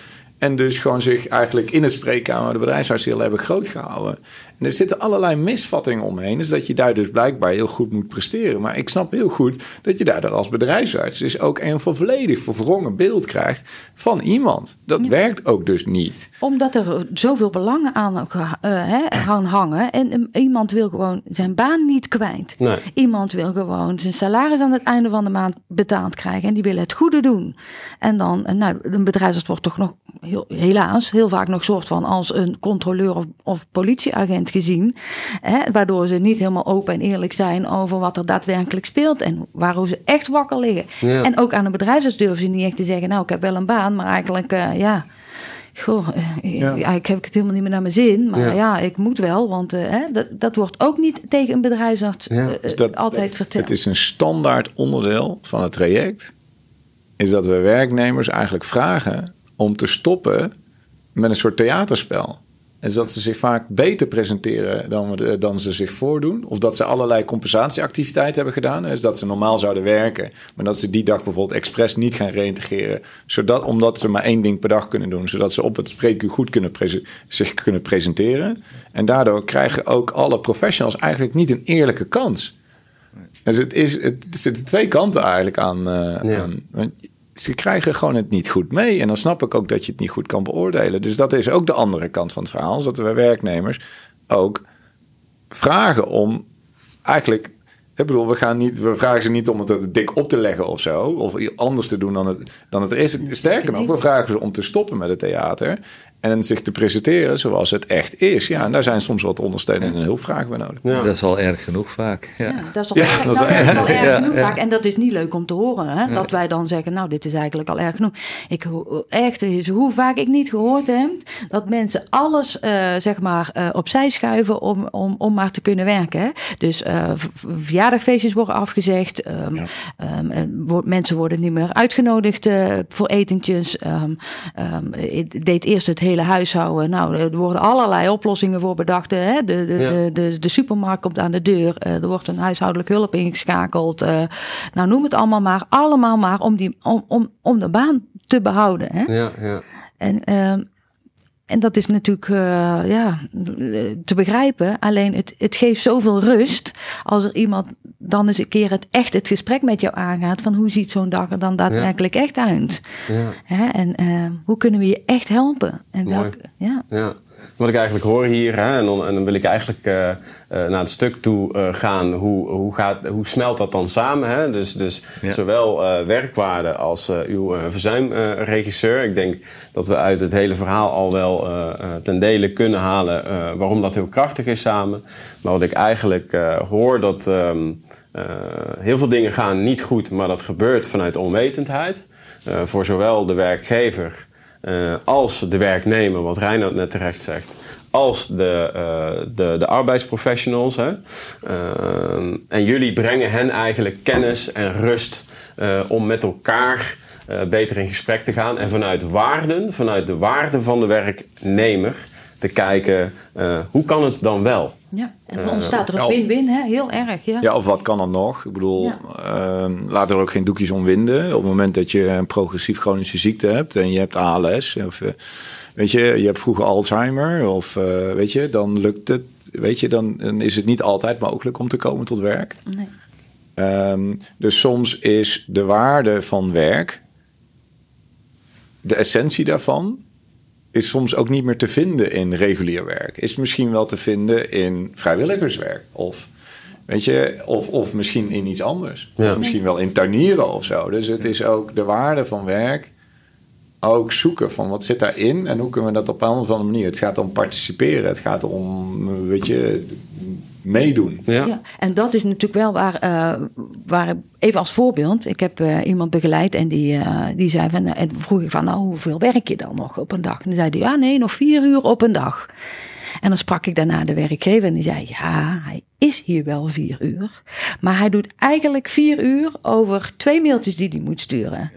En dus gewoon zich eigenlijk in het spreekkamer de bedrijfsarts heel hebben groot gehouden. En er zitten allerlei misvattingen omheen. Dus dat je daar dus blijkbaar heel goed moet presteren. Maar ik snap heel goed dat je daardoor als bedrijfsarts dus ook een volledig verwrongen beeld krijgt van iemand. Dat werkt ook dus niet. Omdat er zoveel belangen aan, uh, hè, aan hangen. En iemand wil gewoon zijn baan niet kwijt. Nee. Iemand wil gewoon zijn salaris aan het einde van de maand betaald krijgen. En die wil het goede doen. En dan, nou, een bedrijfsarts wordt toch nog heel, helaas heel vaak nog soort van als een controleur of, of politieagent gezien. Hè, waardoor ze niet helemaal open en eerlijk zijn over wat er daadwerkelijk speelt. En waarom ze echt wakker liggen. Ja. En ook aan de bedrijfsarts durven ze niet echt te zeggen, nou ik heb wel een baan, maar eigenlijk uh, ja. Goh, uh, Ja. ja. ik heb het helemaal niet meer naar mijn zin. Maar Ja. ja, ik moet wel. Want uh, hè, dat, dat wordt ook niet tegen een bedrijfsarts Ja. uh, Dus dat- altijd verteld. Het is een standaard onderdeel van het traject. Is dat we werknemers eigenlijk vragen om te stoppen met een soort theaterspel. En dat ze zich vaak beter presenteren dan, we- dan ze zich voordoen. Of dat ze allerlei compensatieactiviteiten hebben gedaan. Dus dat ze normaal zouden werken. Maar dat ze die dag bijvoorbeeld expres niet gaan reïntegreren. Zodat, omdat ze maar één ding per dag kunnen doen. Zodat ze op het spreekuur goed kunnen zich kunnen presenteren. En daardoor krijgen ook alle professionals eigenlijk niet een eerlijke kans. Dus het, is, het er zitten twee kanten eigenlijk aan. eh, Ja. aan. Ze krijgen gewoon het niet goed mee. En dan snap ik ook dat je het niet goed kan beoordelen. Dus dat is ook de andere kant van het verhaal. Dat we werknemers ook vragen om eigenlijk. Ik bedoel, we, gaan niet, we vragen ze niet om het dik op te leggen of zo. Of anders te doen dan het, dan het is. Sterker nog, we vragen ze om te stoppen met het theater. En zich te presenteren zoals het echt is. Ja, en daar zijn soms wat ondersteunende en hulpvragen bij nodig. Ja. Dat is al erg genoeg vaak. Ja. Ja, dat is toch Ja, erg, dat is nou, erg. erg Ja, genoeg ja. vaak. En dat is niet leuk om te horen. Hè? Dat wij dan zeggen, nou, dit is eigenlijk al erg genoeg. Ik echt, is hoe vaak ik niet gehoord heb dat mensen alles, eh, zeg maar, eh, opzij schuiven om, om, om maar te kunnen werken. Hè? Dus eh, v- v- verjaardagfeestjes worden afgezegd. ehm, ehm, eh, wo- mensen worden niet meer uitgenodigd eh, voor etentjes. Ehm, ehm, ik deed eerst het hele huishouden. Nou, er worden allerlei oplossingen voor bedacht. Hè? De, de, Ja. de, de, de supermarkt komt aan de deur. eh, er wordt een huishoudelijk hulp ingeschakeld. eh, nou, noem het allemaal maar. Allemaal maar om, die, om, om, om de baan te behouden. Hè? Ja, ja. En, ehm, en dat is natuurlijk eh, ja, te begrijpen. Alleen het, het geeft zoveel rust als er iemand dan eens een keer het echt het gesprek met jou aangaat. Van hoe ziet zo'n dag er dan daadwerkelijk echt uit? ja. Hè? En eh, hoe kunnen we je echt helpen? En welke, ja. Ja. Wat ik eigenlijk hoor hier, hè, en, dan, en dan wil ik eigenlijk eh, eh, naar het stuk toe eh, gaan. Hoe, hoe, gaat, hoe smelt dat dan samen? Hè? Dus, dus Ja. zowel werkwaarde als uw verzuimregisseur. ik denk dat we uit het hele verhaal al wel ten dele kunnen halen waarom dat heel krachtig is samen. Maar wat ik eigenlijk hoor, dat ehm, eh, heel veel dingen gaan niet goed, maar dat gebeurt vanuit onwetendheid. Voor zowel de werkgever eh, als de werknemer, wat Reinoud net terecht zegt, als de, eh, de, de arbeidsprofessionals. Hè. Eh, en jullie brengen hen eigenlijk kennis en rust om met elkaar beter in gesprek te gaan. En vanuit waarden, vanuit de waarden van de werknemer, te kijken hoe kan het dan wel? Ja, en dan ontstaat er ja, een win-win, hè? heel erg. Ja. Ja, of wat kan dan nog? Ik bedoel, Ja. ehm, laat er ook geen doekjes om winden. Op het moment dat je een progressief chronische ziekte hebt en je hebt ALS, of eh, weet je, je hebt vroeger Alzheimer, of eh, weet je, dan lukt het, weet je, dan, dan is het niet altijd mogelijk om te komen tot werk. Nee. Ehm, dus soms is de waarde van werk, de essentie daarvan, is soms ook niet meer te vinden in regulier werk. Is misschien wel te vinden in vrijwilligerswerk. Of, weet je, of, of misschien in iets anders. Ja. Of misschien wel in tuinieren of zo. Dus het is ook de waarde van werk. Ook zoeken van wat zit daarin en hoe kunnen we dat op een of andere manier. Het gaat om participeren. Het gaat om, weet je, meedoen. Ja. Ja, en dat is natuurlijk wel waar, eh, waar even als voorbeeld, ik heb eh, iemand begeleid en die, eh, die zei van, en vroeg ik van, nou, hoeveel werk je dan nog op een dag? En dan zei hij, ja, nee, nog vier uur op een dag. En dan sprak ik daarna de werkgever en die zei, ja, hij is hier wel vier uur, maar hij doet eigenlijk vier uur over twee mailtjes die hij moet sturen.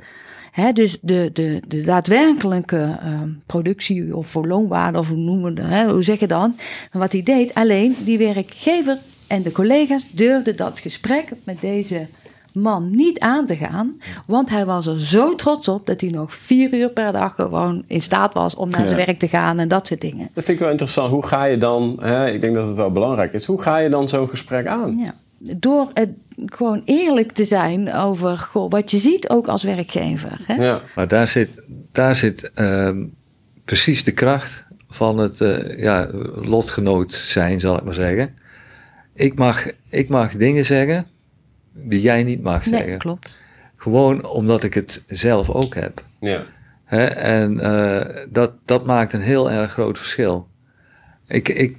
Dus de, de, de daadwerkelijke ehm, productie of voor loonwaarde of hoe noemen we dat, hoe zeg je dan? Wat hij deed, alleen die werkgever en de collega's durfden dat gesprek met deze man niet aan te gaan. Want hij was er zo trots op dat hij nog vier uur per dag gewoon in staat was om naar zijn werk te gaan en dat soort dingen. Dat vind ik wel interessant. Hoe ga je dan, hè, ik denk dat het wel belangrijk is, hoe ga je dan zo'n gesprek aan? Ja. Door het gewoon eerlijk te zijn over goh, wat je ziet ook als werkgever. Hè? Ja. Maar daar zit, daar zit ehm, precies de kracht van het eh, ja, lotgenoot zijn, zal ik maar zeggen. Ik mag, ik mag dingen zeggen die jij niet mag Nee, zeggen. klopt. Gewoon omdat ik het zelf ook heb. Ja. Hè? En eh, dat, dat maakt een heel erg groot verschil. Ik, ik,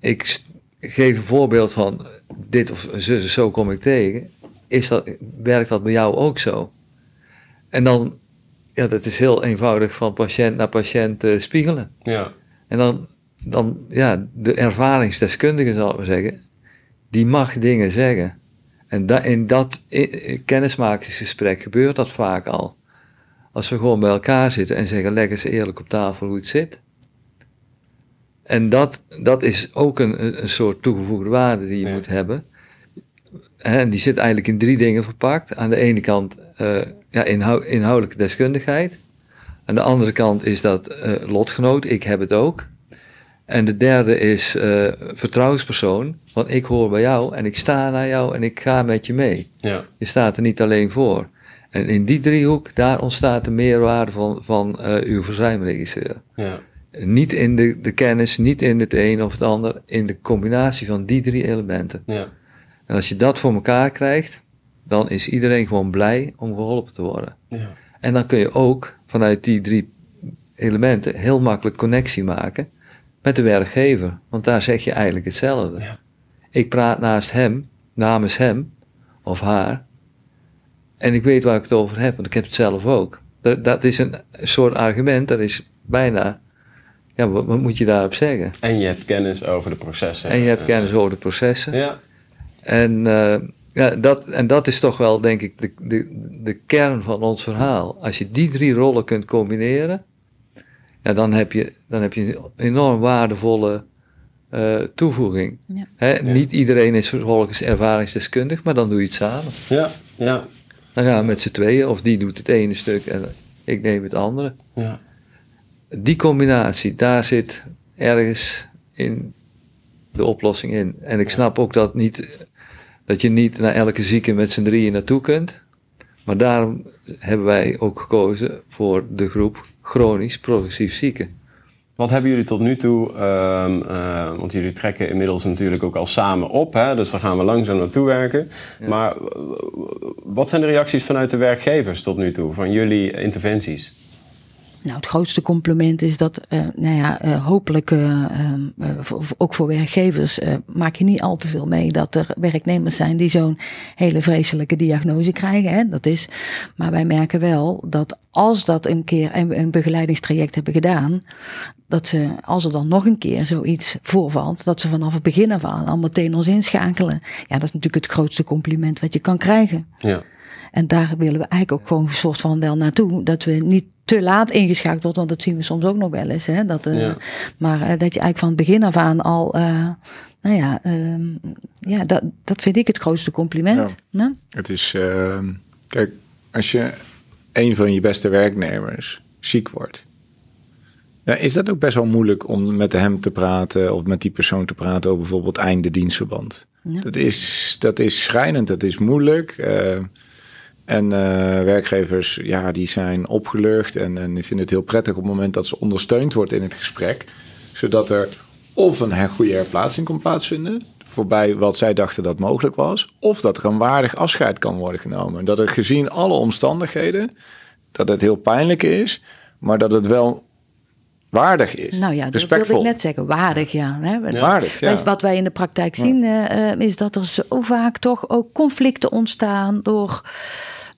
ik geef een voorbeeld van dit of zo, zo kom ik tegen. Is dat, werkt dat bij jou ook zo? En dan, ja, dat is heel eenvoudig van patiënt naar patiënt eh, spiegelen. Ja. En dan, dan, ja, de ervaringsdeskundige zal ik maar zeggen, die mag dingen zeggen. En da, in dat i- kennismakingsgesprek gebeurt dat vaak al. Als we gewoon bij elkaar zitten en zeggen, leg eens eerlijk op tafel hoe het zit. En dat, dat is ook een, een soort toegevoegde waarde die je Ja. moet hebben. En die zit eigenlijk in drie dingen verpakt. Aan de ene kant eh, ja, inhou- inhoudelijke deskundigheid. Aan de andere kant is dat eh, lotgenoot, ik heb het ook. En de derde is eh, vertrouwenspersoon, want ik hoor bij jou en ik sta naar jou en ik ga met je mee. Ja. Je staat er niet alleen voor. En in die driehoek, daar ontstaat de meerwaarde van, van uw verzuimregisseur. Ja. Niet in de, de kennis, niet in het een of het ander, in de combinatie van die drie elementen. Ja. En als je dat voor elkaar krijgt, dan is iedereen gewoon blij om geholpen te worden. Ja. En dan kun je ook vanuit die drie elementen heel makkelijk connectie maken met de werkgever. Want daar zeg je eigenlijk hetzelfde. Ja. Ik praat naast hem, namens hem of haar. En ik weet waar ik het over heb, want ik heb het zelf ook. Dat, dat is een soort argument, dat is bijna. Ja, wat, wat moet je daarop zeggen? En je hebt kennis over de processen. En je hebt kennis over de processen. Ja. En, eh, ja, dat, en dat is toch wel, denk ik, de, de, de kern van ons verhaal. Als je die drie rollen kunt combineren, ja, dan, heb je, dan heb je een enorm waardevolle eh, toevoeging. Ja. Hè, Niet iedereen is vervolgens ervaringsdeskundig, maar dan doe je het samen. Ja. Ja. Dan gaan we met z'n tweeën, of die doet het ene stuk en ik neem het andere. Ja. Die combinatie, daar zit ergens in de oplossing in. En ik snap ook dat, niet, dat je niet naar elke zieke met z'n drieën naartoe kunt. Maar daarom hebben wij ook gekozen voor de groep chronisch progressief zieken. Wat hebben jullie tot nu toe, ehm, eh, want jullie trekken inmiddels natuurlijk ook al samen op, hè, dus daar gaan we langzaam naartoe werken. Maar wat zijn de reacties vanuit de werkgevers tot nu toe, van jullie interventies? Nou, het grootste compliment is dat, eh, nou ja, eh, hopelijk, eh, ehm, eh, ook voor werkgevers, maak je niet al te veel mee dat er werknemers zijn die zo'n hele vreselijke diagnose krijgen. Hè? Dat is, maar wij merken wel dat als dat een keer een, een begeleidingstraject hebben gedaan, dat ze, als er dan nog een keer zoiets voorvalt, dat ze vanaf het begin af aan al meteen ons inschakelen. Ja, dat is natuurlijk het grootste compliment wat je kan krijgen. Ja. En daar willen we eigenlijk ook gewoon een soort van wel naartoe. Dat we niet te laat ingeschakeld worden, want dat zien we soms ook nog wel eens. Hè? Dat, eh, Ja. Maar eh, dat je eigenlijk van het begin af aan al, eh, nou ja, ehm, ja dat, dat vind ik het grootste compliment. Ja. Het is, eh, kijk, als je een van je beste werknemers ziek wordt, is dat ook best wel moeilijk om met hem te praten of met die persoon te praten over bijvoorbeeld einde dienstverband. Dat, is, dat is schrijnend, dat is moeilijk. En eh, werkgevers, ja, die zijn opgelucht en, en die vinden het heel prettig op het moment dat ze ondersteund wordt in het gesprek. Zodat er of een her- goede herplaatsing kan plaatsvinden, voorbij wat zij dachten dat mogelijk was, of dat er een waardig afscheid kan worden genomen. Dat er gezien alle omstandigheden, dat het heel pijnlijk is, maar dat het wel waardig is. Nou ja, dat wilde respectvol. ik net zeggen. Waardig, ja. Hè? Waardig, ja. Je, Wat wij in de praktijk zien, eh, eh, is dat er zo vaak toch ook conflicten ontstaan door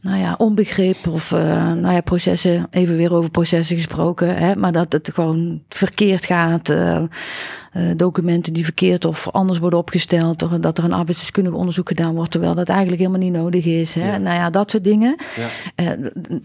nou ja, onbegrip of uh, nou ja, processen, even weer over processen gesproken, hè, maar dat het gewoon verkeerd gaat. Uh, uh, documenten die verkeerd of anders worden opgesteld, dat er een arbeidsdeskundig onderzoek gedaan wordt, terwijl dat eigenlijk helemaal niet nodig is. Hè? Ja. Nou ja, dat soort dingen. Ja.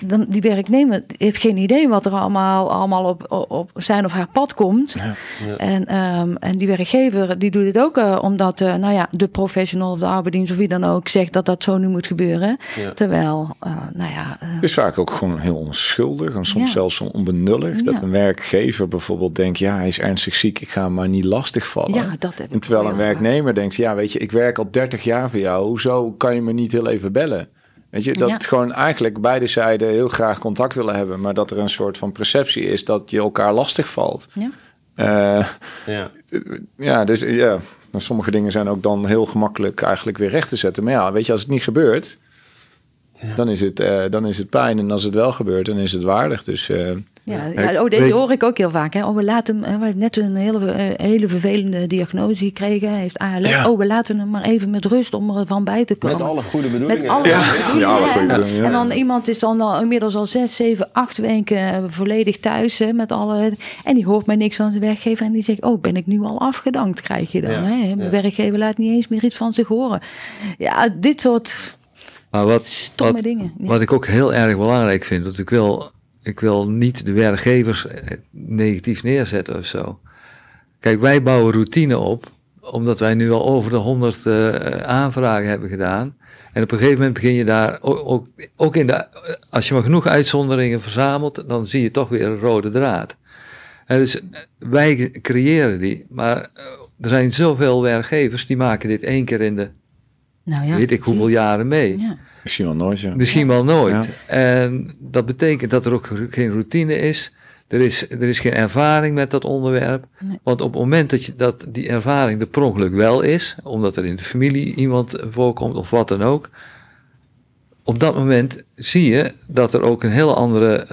dan, die werknemer heeft geen idee wat er allemaal, allemaal op, op zijn of haar pad komt. Ja. En, um, en die werkgever die doet het ook omdat nou ja, de professional of de arbeidsdienst of wie dan ook zegt dat dat zo nu moet gebeuren. Terwijl, nou ja. het is vaak ook gewoon heel onschuldig en soms zelfs onbenullig. Dat een werkgever bijvoorbeeld denkt, ja, hij is ernstig ziek, ik ga hem maar niet lastig vallen. Ja, dat heb ik en terwijl een werknemer denkt, ja, weet je, ik werk al 30 jaar voor jou, hoezo kan je me niet heel even bellen? Weet je, dat ja. gewoon eigenlijk beide zijden heel graag contact willen hebben, maar dat er een soort van perceptie is dat je elkaar lastig valt. Ja. Uh, ja. ja, dus ja, sommige dingen zijn ook dan heel gemakkelijk eigenlijk weer recht te zetten. Maar ja, weet je, als het niet gebeurt, ja. dan, is het, uh, dan is het pijn. En als het wel gebeurt, dan is het waardig. Dus uh, ja, ja oh, deze hoor ik ook heel vaak. Hè. Oh, we laten hem, we net een hele, eh, hele vervelende diagnose gekregen. Hij heeft ALS. Ja. Oh, we laten hem maar even met rust om er van bij te komen. Met alle goede bedoelingen. Met alle ja. goede bedoelingen. En dan iemand is dan al inmiddels al zes, zeven, acht weken eh, volledig thuis. Hè, met alle, en die hoort mij niks van zijn werkgever. En die zegt, oh, ben ik nu al afgedankt, krijg je dan. Hè? Mijn werkgever laat niet eens meer iets van zich horen. Ja, dit soort... Maar wat, stomme wat, dingen. Wat ik ook heel erg belangrijk vind, dat ik wil ik wil niet de werkgevers eh, negatief neerzetten of zo. Kijk, wij bouwen routine op, omdat wij nu al over de 100 uh, eh, aanvragen hebben gedaan. En op een gegeven moment begin je daar ook, ook, in de, als je maar genoeg uitzonderingen verzamelt, dan zie je toch weer een rode draad. En dus wij creëren die, maar eh, er zijn zoveel werkgevers die maken dit één keer in de, nou ja, weet ik hoeveel jaren mee. Ja. Misschien wel nooit, ja. Misschien wel nooit. En dat betekent dat er ook geen routine is. Er is, er is geen ervaring met dat onderwerp. Want op het moment dat, je, dat die ervaring de per wel is, omdat er in de familie iemand voorkomt of wat dan ook, op dat moment zie je dat er ook een heel andere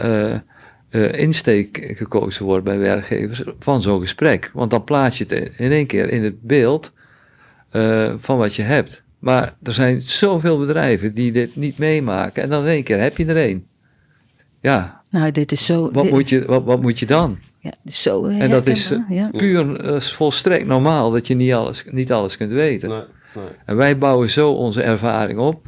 uh, uh, insteek gekozen wordt bij werkgevers van zo'n gesprek. Want dan plaats je het in één keer in het beeld uh, van wat je hebt. Maar er zijn zoveel bedrijven die dit niet meemaken. En dan in één keer heb je er één. Ja. Nou, dit is zo. Wat, moet, je, wat, wat moet je dan? Ja, zo. En dat is ja. puur dat is volstrekt normaal dat je niet alles, niet alles kunt weten. Nee, nee. En wij bouwen zo onze ervaring op.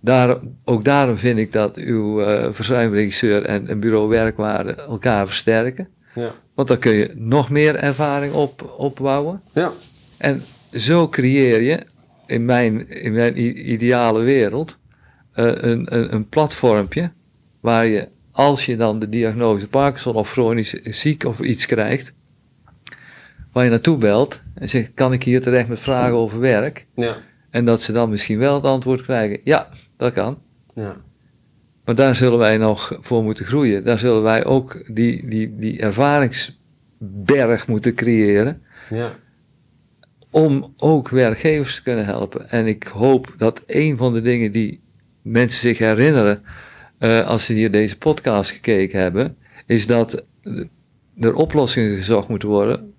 Daar, ook daarom vind ik dat uw uh, verzuimregisseur en, en bureau werkwaarde elkaar versterken. Ja. Want dan kun je nog meer ervaring op, opbouwen. Ja. En zo creëer je in mijn, in mijn ideale wereld uh, een, een, een platformpje waar je, als je dan de diagnose Parkinson of chronisch ziek of iets krijgt, waar je naartoe belt en zegt: Kan ik hier terecht met vragen over werk? Ja. En dat ze dan misschien wel het antwoord krijgen: Ja, dat kan. Ja. Maar daar zullen wij nog voor moeten groeien. Daar zullen wij ook die, die, die ervaringsberg moeten creëren. Ja om ook werkgevers te kunnen helpen. En ik hoop dat een van de dingen die mensen zich herinneren uh, als ze hier deze podcast gekeken hebben, is dat er oplossingen gezocht moeten worden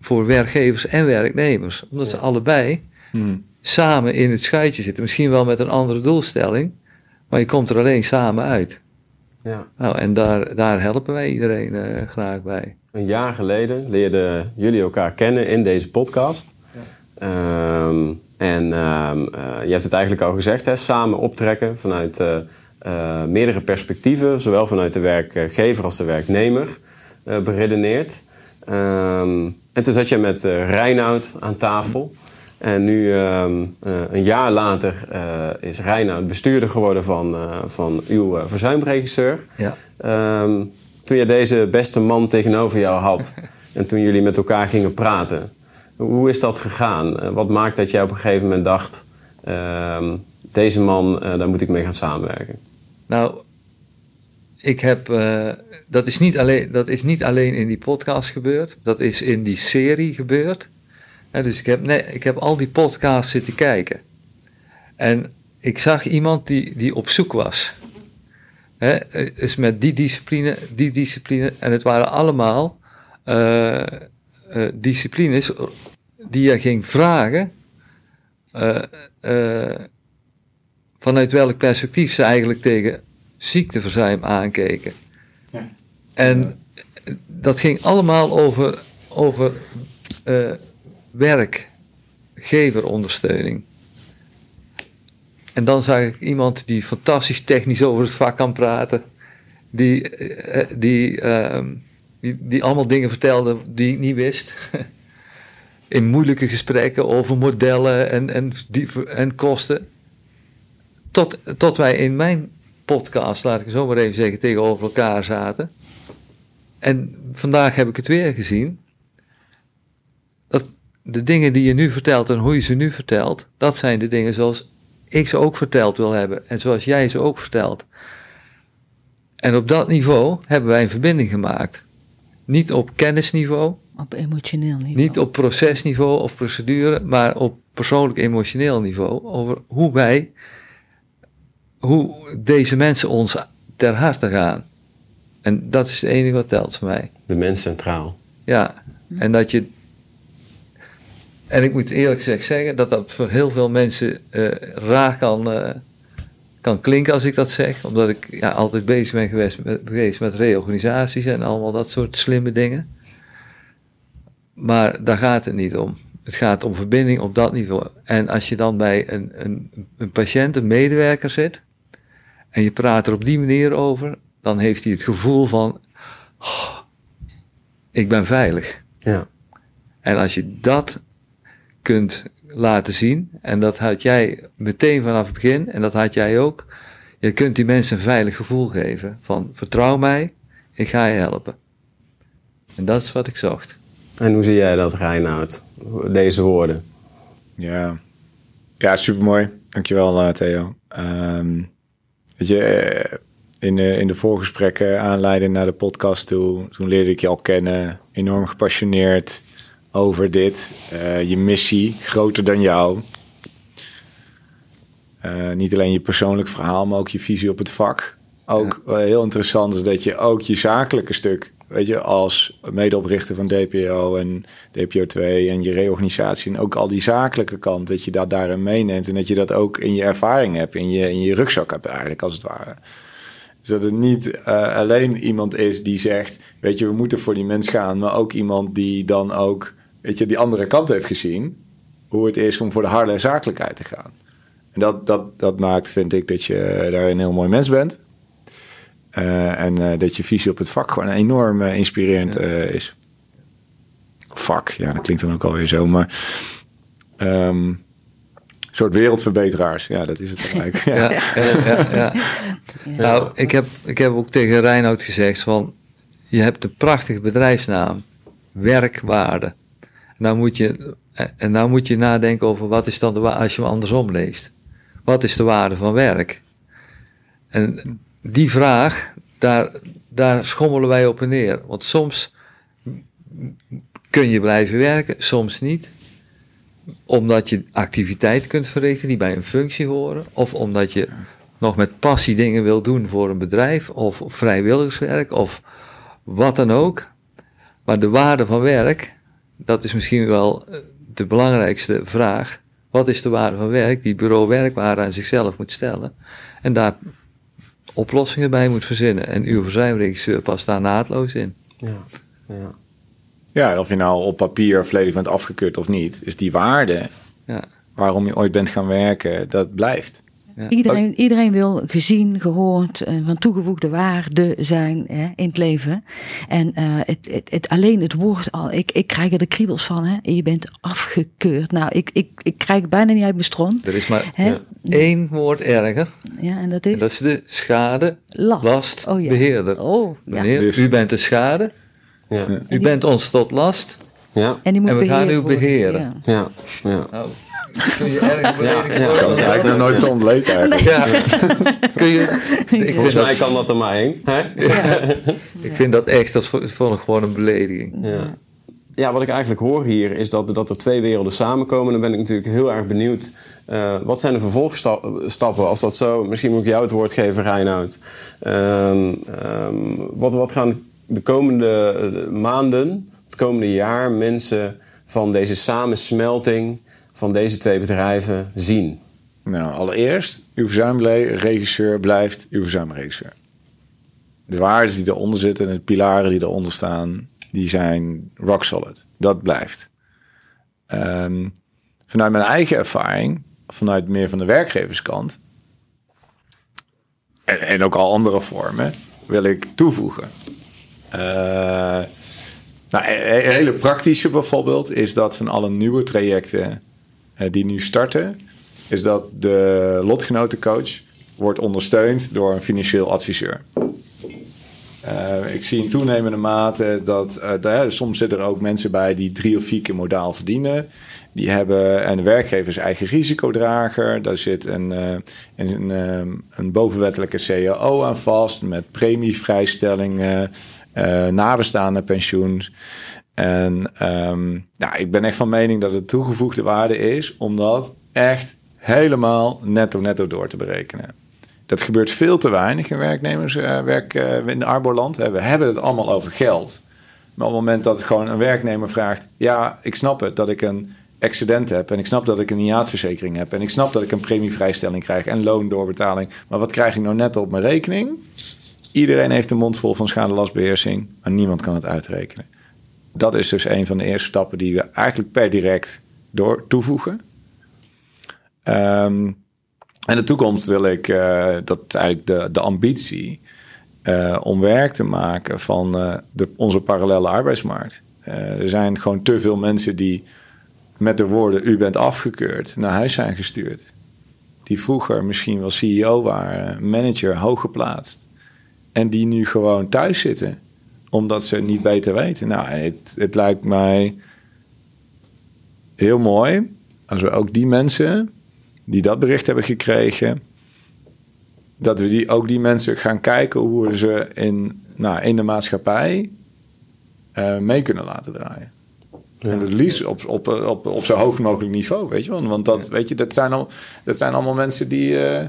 voor werkgevers en werknemers. Omdat ze allebei hmm. samen in het schuitje zitten. Misschien wel met een andere doelstelling, maar je komt er alleen samen uit. Ja. Nou, en daar, daar helpen wij iedereen uh, graag bij. Een jaar geleden leerden jullie elkaar kennen in deze podcast. Ja. Um, en um, uh, je hebt het eigenlijk al gezegd, hè, samen optrekken vanuit uh, uh, meerdere perspectieven, zowel vanuit de werkgever als de werknemer, beredeneerd. Um, en toen zat je met Reinoud aan tafel. En nu, een jaar later, is Reinoud bestuurder geworden van, van uw verzuimregisseur. Ja. Toen je deze beste man tegenover jou had en toen jullie met elkaar gingen praten, hoe is dat gegaan? wat maakt dat jij op een gegeven moment dacht: uh, deze man, daar moet ik mee gaan samenwerken? Nou, ik heb, uh, dat, is niet alleen, dat is niet alleen in die podcast gebeurd, dat is in die serie gebeurd. En dus ik heb, nee, ik heb al die podcasts zitten kijken. En ik zag iemand die, die op zoek was. He, is met die discipline, die discipline. En het waren allemaal uh, uh, disciplines die je ging vragen. Uh, vanuit welk perspectief ze eigenlijk tegen ziekteverzuim aankeken. Ja. En dat ging allemaal over, over eh, werkgeverondersteuning. En dan zag ik iemand die fantastisch technisch over het vak kan praten. Die, eh, die, ehm, die, die allemaal dingen vertelde die ik niet wist. In moeilijke gesprekken over modellen en, en, die, en kosten. Tot, tot wij in mijn podcast, laat ik zo maar even zeggen, tegenover elkaar zaten. En vandaag heb ik het weer gezien. Dat de dingen die je nu vertelt en hoe je ze nu vertelt, dat zijn de dingen zoals ik ze ook verteld wil hebben en zoals jij ze ook vertelt. En op dat niveau hebben wij een verbinding gemaakt. Niet op kennisniveau, Op emotioneel niveau. niet op procesniveau of procedure, maar op persoonlijk emotioneel niveau. Over hoe wij, hoe deze mensen ons ter harte gaan. En dat is het enige wat telt voor mij. De mens centraal. Ja, en dat je. En ik moet eerlijk gezegd zeggen dat dat voor heel veel mensen eh, raar kan, eh, kan klinken als ik dat zeg. Omdat ik ja, altijd bezig ben geweest met, geweest met reorganisaties en allemaal dat soort slimme dingen. Maar daar gaat het niet om. Het gaat om verbinding op dat niveau. En als je dan bij een, een, een patiënt, een medewerker zit. en je praat er op die manier over. dan heeft hij het gevoel van. "Oh, ik ben veilig. Ja. En als je dat kunt laten zien, en dat had jij meteen vanaf het begin, en dat had jij ook, je kunt die mensen een veilig gevoel geven van vertrouw mij, ik ga je helpen. En dat is wat ik zocht. En hoe zie jij dat, Reinoud? Deze woorden. Ja, ja supermooi. Dankjewel, eh, Theo. Ehm, weet je, eh, in de, in de voorgesprekken aanleiding naar de podcast toe, toen leerde ik je al kennen. Enorm gepassioneerd over dit. Eh, je missie, groter dan jou. Eh, niet alleen je persoonlijk verhaal, maar ook je visie op het vak. Ook heel interessant is dat je ook je zakelijke stuk, weet je, als medeoprichter van DPO en DPO2 en je reorganisatie en ook al die zakelijke kant, dat je dat daarin meeneemt en dat je dat ook in je ervaring hebt, in je, in je rugzak hebt eigenlijk als het ware. Dus dat het niet eh, alleen iemand is die zegt, weet je, we moeten voor die mens gaan, maar ook iemand die dan ook, weet je, die andere kant heeft gezien, hoe het is om voor de harde zakelijkheid te gaan. En dat, dat, dat maakt, vind ik, dat je daar een heel mooi mens bent. Eh, en eh, dat je visie op het vak gewoon enorm eh, inspirerend is. Vak, ja, dat klinkt dan ook alweer zo, maar... een soort wereldverbeteraars, ja, dat is het eigenlijk. ja. Ja, ja, ja, ja. Nou, ik heb, ik heb ook tegen Reinoud gezegd van, je hebt een prachtige bedrijfsnaam, werkwaarde. Nou moet je, en nou moet je nadenken over wat is dan de waarde, als je hem andersom leest. Wat is de waarde van werk? En die vraag, daar, daar schommelen wij op en neer. Want soms kun je blijven werken, soms niet. Omdat je activiteit kunt verrichten die bij een functie horen. Of omdat je nog met passie dingen wil doen voor een bedrijf. Of vrijwilligerswerk of wat dan ook. Maar de waarde van werk, dat is misschien wel eh, de belangrijkste vraag. Wat is de waarde van werk die bureau werkwaarde aan zichzelf moet stellen? En daar oplossingen bij moet verzinnen. En uw verzuimregisseur past daar naadloos in. Ja. ja. Ja, of je nou op papier volledig bent afgekeurd of niet, is die waarde Ja. waarom je ooit bent gaan werken, dat blijft. Iedereen, iedereen wil gezien, gehoord, eh, van toegevoegde waarde zijn hè, in het leven. En eh, het, het, het, alleen het woord al, ik, ik krijg er de kriebels van. Hè. Je bent afgekeurd. Nou, ik, ik, ik krijg het bijna niet uit mijn stront. Er is maar Hè? één woord erger. Ja, en dat En is dat is de schade last. last Oh, ja. beheerder. Oh, ja. Meneer, Dus- u bent de schade, Ja. u bent ons tot last. Ja. En die moet En we gaan u beheren. Ja. Ja. Ja. Nou, kun je erg beledigd ja, worden? dat is Lijkt nooit zo ontleed eigenlijk. Ja. Kun je, ik, vind Volgens mij dat, kan dat er maar één. Ik vind dat echt, dat vond ik gewoon een belediging. Ja. ja, wat ik eigenlijk hoor hier is dat, dat er twee werelden samenkomen. Dan ben ik natuurlijk heel erg benieuwd. eh, wat zijn de vervolgstappen als dat zo... Misschien moet ik jou het woord geven, Reinoud. Ehm, ehm, wat, wat gaan de komende eh, maanden, het komende jaar... mensen van deze samensmelting van deze twee bedrijven zien? Nou, allereerst, uw verzuimregisseur blijft uw verzuimregisseur. De waarden die eronder zitten en de pilaren die eronder staan, die zijn rock solid. Dat blijft. Ehm, vanuit mijn eigen ervaring, vanuit meer van de werkgeverskant, en, en ook al andere vormen, wil ik toevoegen. Uh, nou, een hele praktische bijvoorbeeld is dat van alle nieuwe trajecten die nu starten, is dat de lotgenotencoach wordt ondersteund door een financieel adviseur. Uh, ik zie in toenemende mate dat uh, soms zitten er ook mensen bij die drie of vier keer modaal verdienen. Die hebben een werkgever zijn eigen risicodrager. Daar zit een, een, een, bovenwettelijke CAO aan vast met premievrijstellingen, nabestaande pensioens. En um, nou, ik ben echt van mening dat het toegevoegde waarde is om dat echt helemaal netto-netto door te berekenen. Dat gebeurt veel te weinig in werknemerswerk uh, uh, in Arboland. We hebben het allemaal over geld. Maar op het moment dat gewoon een werknemer vraagt... ja, ik snap het dat ik een excedent heb... en ik snap dat ik een IAAT-verzekering heb... en ik snap dat ik een premievrijstelling krijg en loondoorbetaling... maar wat krijg ik nou net op mijn rekening? Iedereen heeft een mond vol van schadelastbeheersing... maar niemand kan het uitrekenen. Dat is dus een van de eerste stappen die we eigenlijk per direct door toevoegen. Um, in de toekomst wil ik, uh, dat eigenlijk de, de ambitie, uh, om werk te maken van uh, de, onze parallele arbeidsmarkt. er zijn gewoon te veel mensen die met de woorden u bent afgekeurd naar huis zijn gestuurd. Die vroeger misschien wel CEO waren, manager, hoog geplaatst. En die nu gewoon thuis zitten, omdat ze niet beter weten. Nou, het, het lijkt mij heel mooi als we ook die mensen die dat bericht hebben gekregen, dat we die, ook die mensen gaan kijken hoe we ze in, nou, in de maatschappij uh, mee kunnen laten draaien. Ja. En het liefst op, op, op, op zo hoog mogelijk niveau, weet je wel. Want dat, weet je, dat, zijn, al, dat zijn allemaal mensen die... Uh,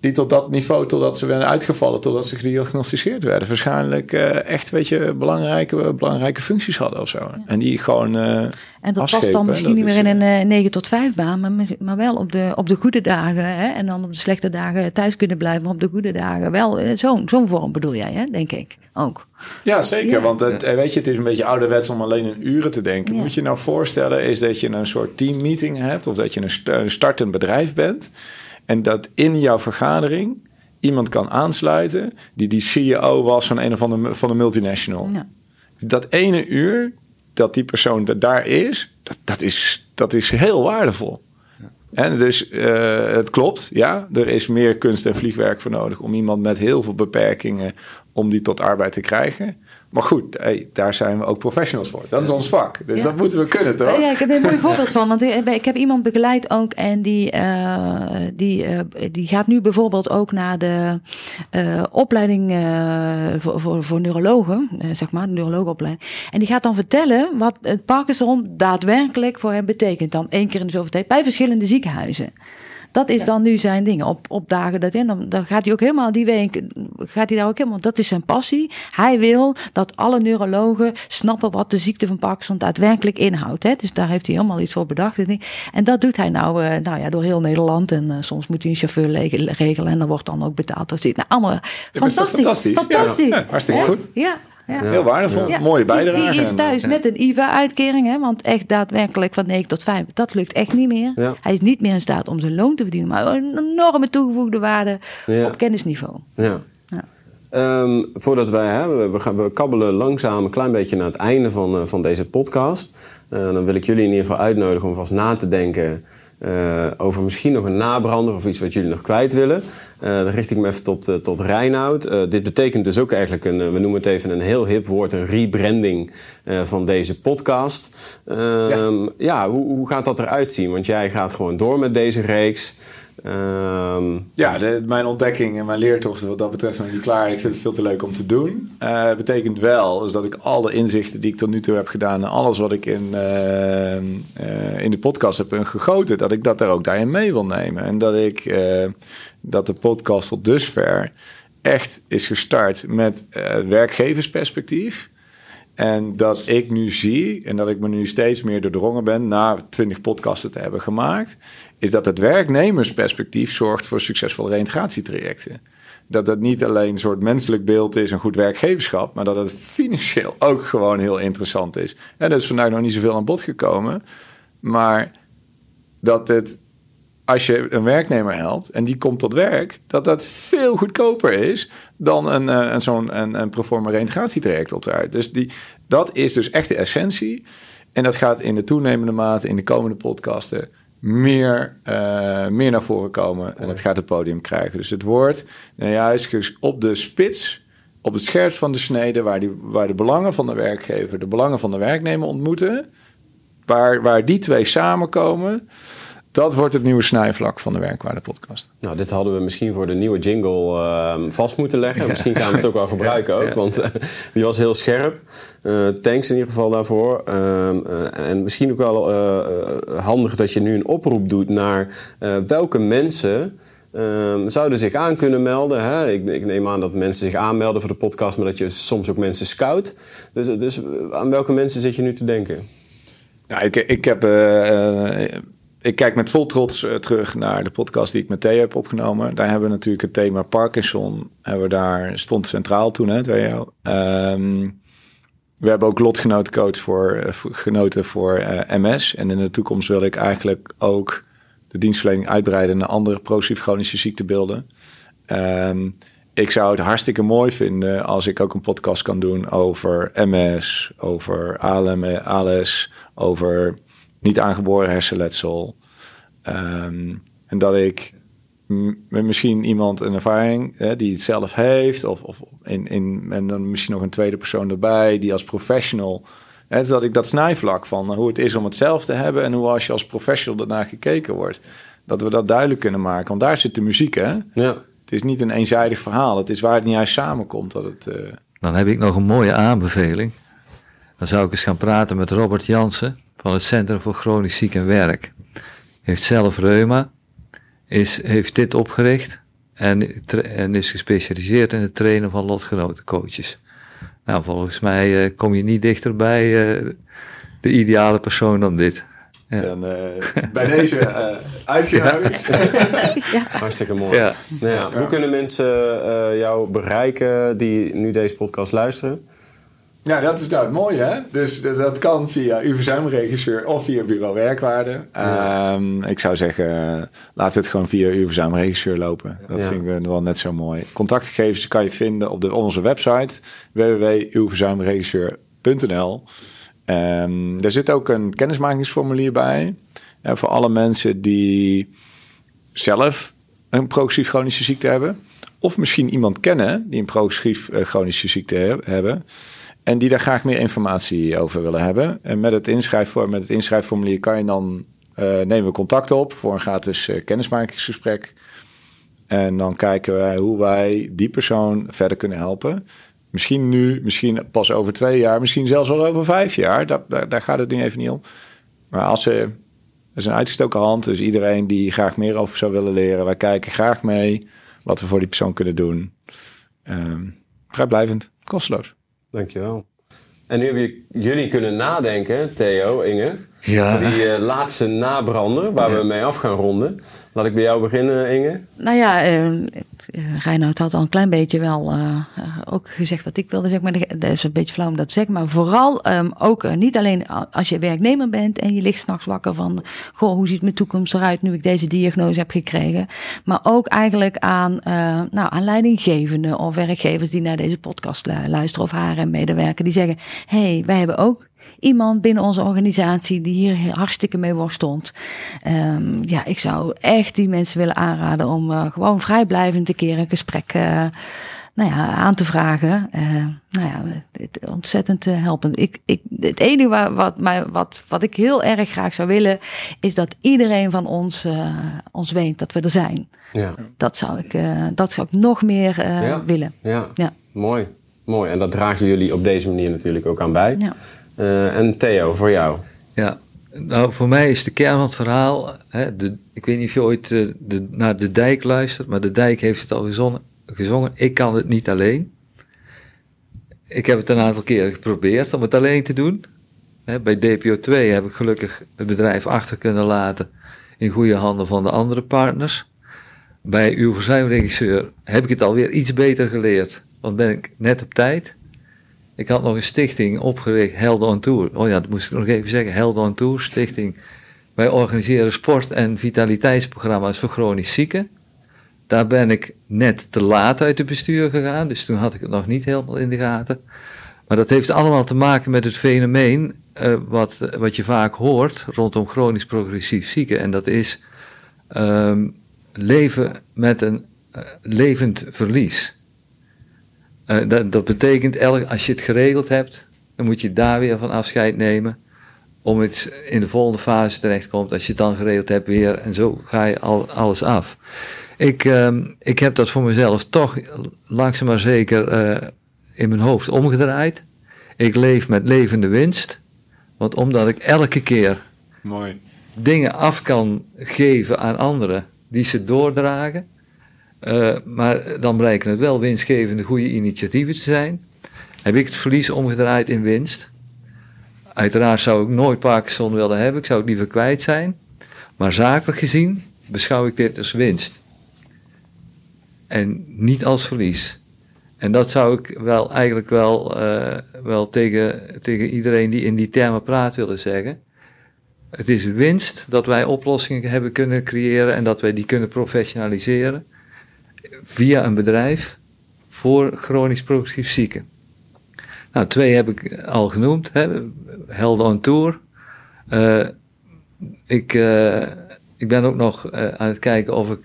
die tot dat niveau, totdat ze werden uitgevallen, totdat ze gediagnosticeerd werden, waarschijnlijk uh, echt, weet je, belangrijke, belangrijke functies hadden of zo. Ja. En die gewoon. Uh, en dat past dan misschien niet meer in een uh, 9 tot 5 baan, maar, maar wel op de, op de goede dagen. Hè? En dan op de slechte dagen thuis kunnen blijven, maar op de goede dagen wel. Zo'n zo'n vorm bedoel jij, hè? denk ik ook. Ja, zeker. Ja. Want het, weet je, het is een beetje ouderwets om alleen in uren te denken. Ja. Moet je nou voorstellen, is dat je een soort teammeeting hebt of dat je een startend bedrijf bent. En dat in jouw vergadering iemand kan aansluiten die die CEO was van een of andere van een multinational. Ja. Dat ene uur dat die persoon daar is, dat, dat, is, dat is heel waardevol. Ja. En dus uh, het klopt, ja, er is meer kunst en vliegwerk voor nodig om iemand met heel veel beperkingen om die tot arbeid te krijgen. Maar goed, hey, daar zijn we ook professionals voor. Dat is ons vak. Dus ja. dat moeten we kunnen, toch? Ja, ik heb er een mooi voorbeeld van. Want ik heb iemand begeleid ook. En die, uh, die, uh, die gaat nu bijvoorbeeld ook naar de uh, opleiding voor, voor, voor neurologen. zeg maar, de neurologenopleiding. En die gaat dan vertellen wat het Parkinson daadwerkelijk voor hem betekent. Dan één keer in de zoveel tijd bij verschillende ziekenhuizen. Dat is dan nu zijn ding. Op, op dagen dat in, dan, dan gaat hij ook helemaal die week, gaat hij daar ook helemaal, dat is zijn passie. Hij wil dat alle neurologen snappen wat de ziekte van Parkinson daadwerkelijk inhoudt. Hè? Dus daar heeft hij helemaal iets voor bedacht. En dat doet hij nou, uh, nou ja, door heel Nederland. En uh, soms moet hij een chauffeur regelen en dan wordt dan ook betaald. Dus, nou, allemaal fantastisch. Fantastisch. fantastisch. Ja, ja, hartstikke goed. Ja. Ja. Heel waardevol, ja. mooie bijdrage. Die is thuis met een IVA-uitkering, hè, want echt daadwerkelijk van 9 tot 5, dat lukt echt niet meer. Ja. Hij is niet meer in staat om zijn loon te verdienen, maar een enorme toegevoegde waarde op kennisniveau. Ja. Um, voordat wij, hè, we, gaan, we kabbelen langzaam een klein beetje naar het einde van, uh, van deze podcast. Uh, dan wil ik jullie in ieder geval uitnodigen om vast na te denken uh, over misschien nog een nabrander of iets wat jullie nog kwijt willen. Uh, dan richt ik me even tot, uh, tot Reinoud. dit betekent dus ook eigenlijk, een, we noemen het even een heel hip woord, een rebranding van deze podcast. Ja, ehm, ja hoe, hoe gaat dat eruit zien? Want jij gaat gewoon door met deze reeks. Um, ja, de, mijn ontdekking en mijn leertocht wat dat betreft zijn niet klaar. Ik vind het veel te leuk om te doen. Uh, betekent wel dus dat ik alle inzichten die ik tot nu toe heb gedaan... en alles wat ik in, uh, uh, in de podcast heb gegoten... dat ik dat er ook daarin mee wil nemen. En dat ik dat de podcast tot dusver echt is gestart met werkgeversperspectief... En dat ik nu zie, en dat ik me nu steeds meer doordrongen ben, na twintig podcasten te hebben gemaakt, is dat het werknemersperspectief zorgt voor succesvolle reintegratietrajecten. Dat dat niet alleen een soort menselijk beeld is, een goed werkgeverschap, maar dat het financieel ook gewoon heel interessant is. En dat is vandaag nog niet zoveel aan bod gekomen, maar dat het als je een werknemer helpt en die komt tot werk, dat dat veel goedkoper is dan een, uh, een zo'n een, een proforma reintegratietraject op de Dus die, dat is dus echt de essentie. En dat gaat in de toenemende mate in de komende podcasten meer, uh, meer naar voren komen. En het gaat het podium krijgen. Dus het wordt nou juist op de spits, op het scherp van de snede, waar, die, waar de belangen van de werkgever, de belangen van de werknemer ontmoeten. Waar, waar die twee samenkomen dat wordt het nieuwe snijvlak van de Werkwaarde podcast. Nou, dit hadden we misschien voor de nieuwe jingle uh, vast moeten leggen. Misschien gaan we het ook wel gebruiken ook, want uh, die was heel scherp. Uh, thanks in ieder geval daarvoor. Ehm, eh, en misschien ook wel handig dat je nu een oproep doet naar welke mensen... Ehm, zouden zich aan kunnen melden. Hè? Ik, ik, neem aan dat mensen zich aanmelden voor de podcast, maar dat je soms ook mensen scout. Dus, dus aan welke mensen zit je nu te denken? Ja, ik, ik heb ik kijk met vol trots eh, terug naar de podcast die ik met Theo heb opgenomen. Daar hebben we natuurlijk het thema Parkinson. Hebben we daar stond centraal toen, hè, Theo. Um, we hebben ook lotgenotencoach voor, uh, genoten voor eh, MS. En in de toekomst wil ik eigenlijk ook de dienstverlening uitbreiden naar andere progressief chronische ziektebeelden. Um, ik zou het hartstikke mooi vinden als ik ook een podcast kan doen over MS, over ALM, ALS, over niet aangeboren hersenletsel. Ehm, en dat ik met misschien iemand een ervaring hè, die het zelf heeft, of, of in, in, en dan misschien nog een tweede persoon erbij, die als professional. Hè, dat ik dat snijvlak van hoe het is om het zelf te hebben en hoe als je als professional ernaar gekeken wordt. Dat we dat duidelijk kunnen maken. Want daar zit de muziek, hè? Ja. Het is niet een eenzijdig verhaal. Het is waar het niet juist samenkomt. Dat het, uh... Dan heb ik nog een mooie aanbeveling. Dan zou ik eens gaan praten met Robert Jansen van het Centrum voor Chronisch Ziek en Werk. Heeft zelf reuma, is, heeft dit opgericht en, en is gespecialiseerd in het trainen van lotgenotencoaches. Nou, volgens mij uh, kom je niet dichter bij uh, de ideale persoon dan dit. Ja. Dan, uh, bij deze uh, ja. Hartstikke mooi. Ja. Nou ja, hoe kunnen mensen jou bereiken die nu deze podcast luisteren? Ja, dat is nou het mooie, hè? Dus dat kan via uw verzuimregisseur of via bureau werkwaarde. Ehm, ik zou zeggen, laat het gewoon via uw verzuimregisseur lopen. Dat vind ik wel net zo mooi. Contactgegevens kan je vinden op de, onze website www.uwverzuimregisseur.nl. Um, er zit ook een kennismakingsformulier bij. Uh, voor alle mensen die zelf een progressief chronische ziekte hebben. Of misschien iemand kennen die een progressief uh, chronische ziekte hebben. En die daar graag meer informatie over willen hebben. En met het, met het inschrijfformulier kan je dan uh, nemen we contact op voor een gratis uh, kennismakingsgesprek. En dan kijken wij hoe wij die persoon verder kunnen helpen. Misschien nu, misschien pas over twee jaar, misschien zelfs al over vijf jaar. Daar, daar, gaat het nu even niet om. Maar als er is een uitgestoken hand, dus iedereen die graag meer over zou willen leren, wij kijken graag mee wat we voor die persoon kunnen doen. Um, vrijblijvend, kosteloos. Dankjewel. En nu hebben jullie kunnen nadenken, Theo, Inge. Ja. Die uh, laatste nabrander waar we mee af gaan ronden. Laat ik bij jou beginnen, Inge. Nou ja, uh, uh, Reinoud had al een klein beetje wel uh, ook gezegd wat ik wilde zeggen. Maar dat is een beetje flauw om dat te zeggen. Maar vooral um, ook uh, niet alleen als je werknemer bent en je ligt s'nachts wakker van... Goh, hoe ziet mijn toekomst eruit nu ik deze diagnose heb gekregen? Maar ook eigenlijk aan, nou, aan leidinggevenden of werkgevers die naar deze podcast luisteren... of HRM-medewerker die zeggen... hey, wij hebben ook iemand binnen onze organisatie die hier hartstikke mee worstelt. Um, ja, ik zou echt die mensen willen aanraden om uh, gewoon vrijblijvend een keer een gesprek uh, nou ja, aan te vragen. Uh, nou ja, het, ontzettend helpend. Ik, ik, het enige wat, wat, mij, wat, wat ik heel erg graag zou willen, is dat iedereen van ons, ons weet dat we er zijn. Ja. Dat, zou ik, dat zou ik nog meer ja. willen. Ja. ja, mooi. Mooi. En dat dragen jullie op deze manier natuurlijk ook aan bij. Ja. Uh, en Theo, voor jou? Ja, nou voor mij is de kern van het verhaal, hè, de, ik weet niet of je ooit eh, de, naar De Dijk luistert, maar De Dijk heeft het al gezongen, ik kan het niet alleen. ik heb het een aantal keren geprobeerd om het alleen te doen. Hè, bij DPO 2 heb ik gelukkig het bedrijf achter kunnen laten in goede handen van de andere partners. Bij uw verzuimregisseur heb ik het alweer iets beter geleerd, want ben ik net op tijd. Ik had nog een stichting opgericht, Held on Tour. Oh ja, dat moest ik nog even zeggen, Held on Tour, stichting. Wij organiseren sport- en vitaliteitsprogramma's voor chronisch zieken. Daar ben ik net te laat uit het bestuur gegaan, dus toen had ik het nog niet helemaal in de gaten. Maar dat heeft allemaal te maken met het fenomeen uh, wat, wat je vaak hoort rondom chronisch progressief zieken. En dat is um, leven met een uh, levend verlies. Uh, dat, dat betekent, elk, als je het geregeld hebt, dan moet je daar weer van afscheid nemen. Om het in de volgende fase terechtkomt. Als je het dan geregeld hebt weer. En zo ga je al, alles af. Ik, uh, ik heb dat voor mezelf toch langzaam maar zeker uh, in mijn hoofd omgedraaid. Ik leef met levende winst. Want omdat ik elke keer Mooi. dingen af kan geven aan anderen die ze doordragen. Uh, maar dan blijken het wel winstgevende goede initiatieven te zijn. Heb ik het verlies omgedraaid in winst. Uiteraard zou ik nooit Parkinson willen hebben. Ik zou het liever kwijt zijn. Maar zakelijk gezien beschouw ik dit als winst en niet als verlies. En dat zou ik wel eigenlijk wel, uh, wel tegen, tegen iedereen die in die termen praat willen zeggen. Het is winst dat wij oplossingen hebben kunnen creëren en dat wij die kunnen professionaliseren via een bedrijf voor chronisch progressief zieken. Nou, twee heb ik al genoemd. Hè. Held on Tour. Uh, ik, uh, ik ben ook nog aan het kijken of ik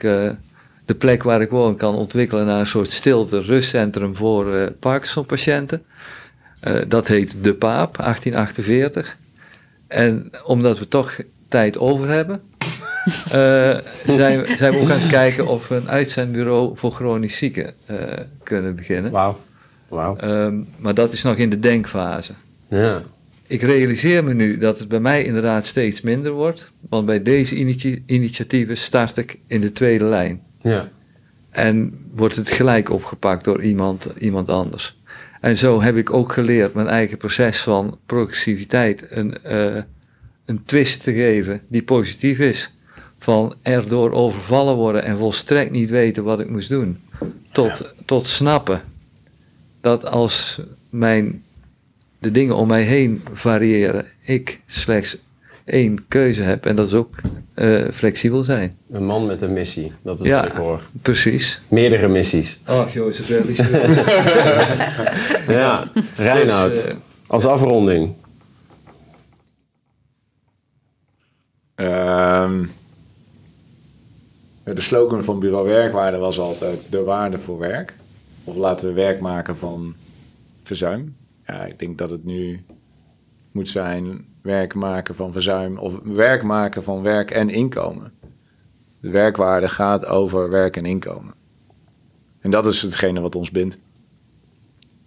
de plek waar ik woon kan ontwikkelen naar een soort stilte rustcentrum voor Parkinson-patiënten. Dat heet De Paap, 1848. En omdat we toch tijd over hebben, uh, zijn, zijn we ook aan het kijken of we een uitzendbureau voor chronisch zieken kunnen beginnen. Wauw. Wow. Um, maar dat is nog in de denkfase. Ja. Ik realiseer me nu dat het bij mij inderdaad steeds minder wordt, want bij deze initiatieven start ik in de tweede lijn. Ja. En wordt het gelijk opgepakt door iemand, iemand anders. En zo heb ik ook geleerd mijn eigen proces van progressiviteit een, uh, een twist te geven die positief is. Van erdoor overvallen worden en volstrekt niet weten wat ik moest doen. Tot, ja. tot snappen dat als mijn, de dingen om mij heen variëren, ik slechts één keuze heb. En dat is ook uh, flexibel zijn. Een man met een missie, dat is ja, wat ik hoor. precies. Meerdere missies. Ach, Jozef Ellis. ja, Reinoud, dus, uh, als afronding. Um, de slogan van Bureau Werkwaarde was altijd de waarde voor werk. Of laten we werk maken van verzuim. Ja, ik denk dat het nu moet zijn werk maken van verzuim of werk maken van werk en inkomen. De werkwaarde gaat over werk en inkomen. En dat is hetgene wat ons bindt.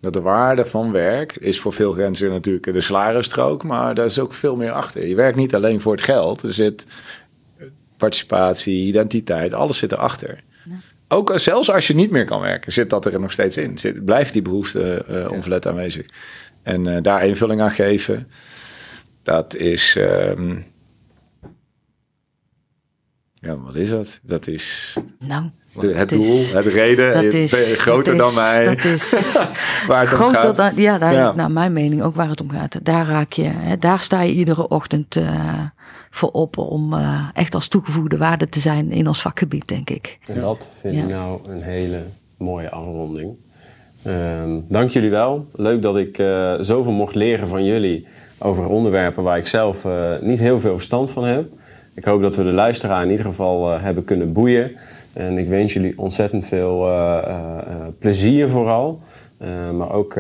Dat de waarde van werk is voor veel mensen natuurlijk de salarisstrook, maar daar is ook veel meer achter. Je werkt niet alleen voor het geld, er zit participatie, identiteit, alles zit erachter. Ja. Ook zelfs als je niet meer kan werken, zit dat er nog steeds in. Zit, blijft die behoefte uh, onverlet aanwezig. En uh, daar invulling aan geven. Dat is. Um, ja, wat is dat? Dat is. Nou. De, het doel, is, het reden, dat is, groter dat dan mij. Dat is waar het groter om gaat. Dan, ja, daar, ja. naar mijn mening ook waar het om gaat. Daar raak je, hè, daar sta je iedere ochtend uh, voor op om uh, echt als toegevoegde waarde te zijn in ons vakgebied, denk ik. En dat vind ja. ik nou een hele mooie afronding. Um, dank jullie wel. Leuk dat ik uh, zoveel mocht leren van jullie over onderwerpen waar ik zelf uh, niet heel veel verstand van heb. Ik hoop dat we de luisteraar in ieder geval uh, hebben kunnen boeien. En ik wens jullie ontzettend veel plezier vooral. maar ook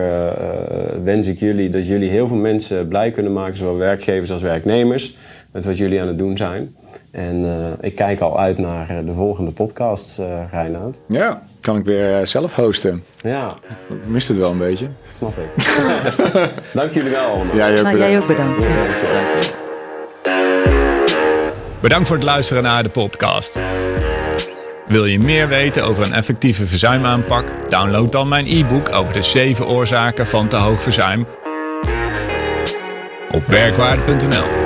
wens ik jullie dat jullie heel veel mensen blij kunnen maken, zowel werkgevers als werknemers, met wat jullie aan het doen zijn. En uh, ik kijk al uit naar de volgende podcast, uh, Reinoud. Ja, kan ik weer uh, zelf hosten. Ja. Ik mist het wel een beetje. Snap ik. Dank jullie wel allemaal. Ja, jij ook nou, jij ook bedankt. Ja, Bedankt voor het luisteren naar de podcast. Wil je meer weten over een effectieve verzuimaanpak? Download dan mijn e-book over de 7 oorzaken van te hoog verzuim op werkwaarde.nl.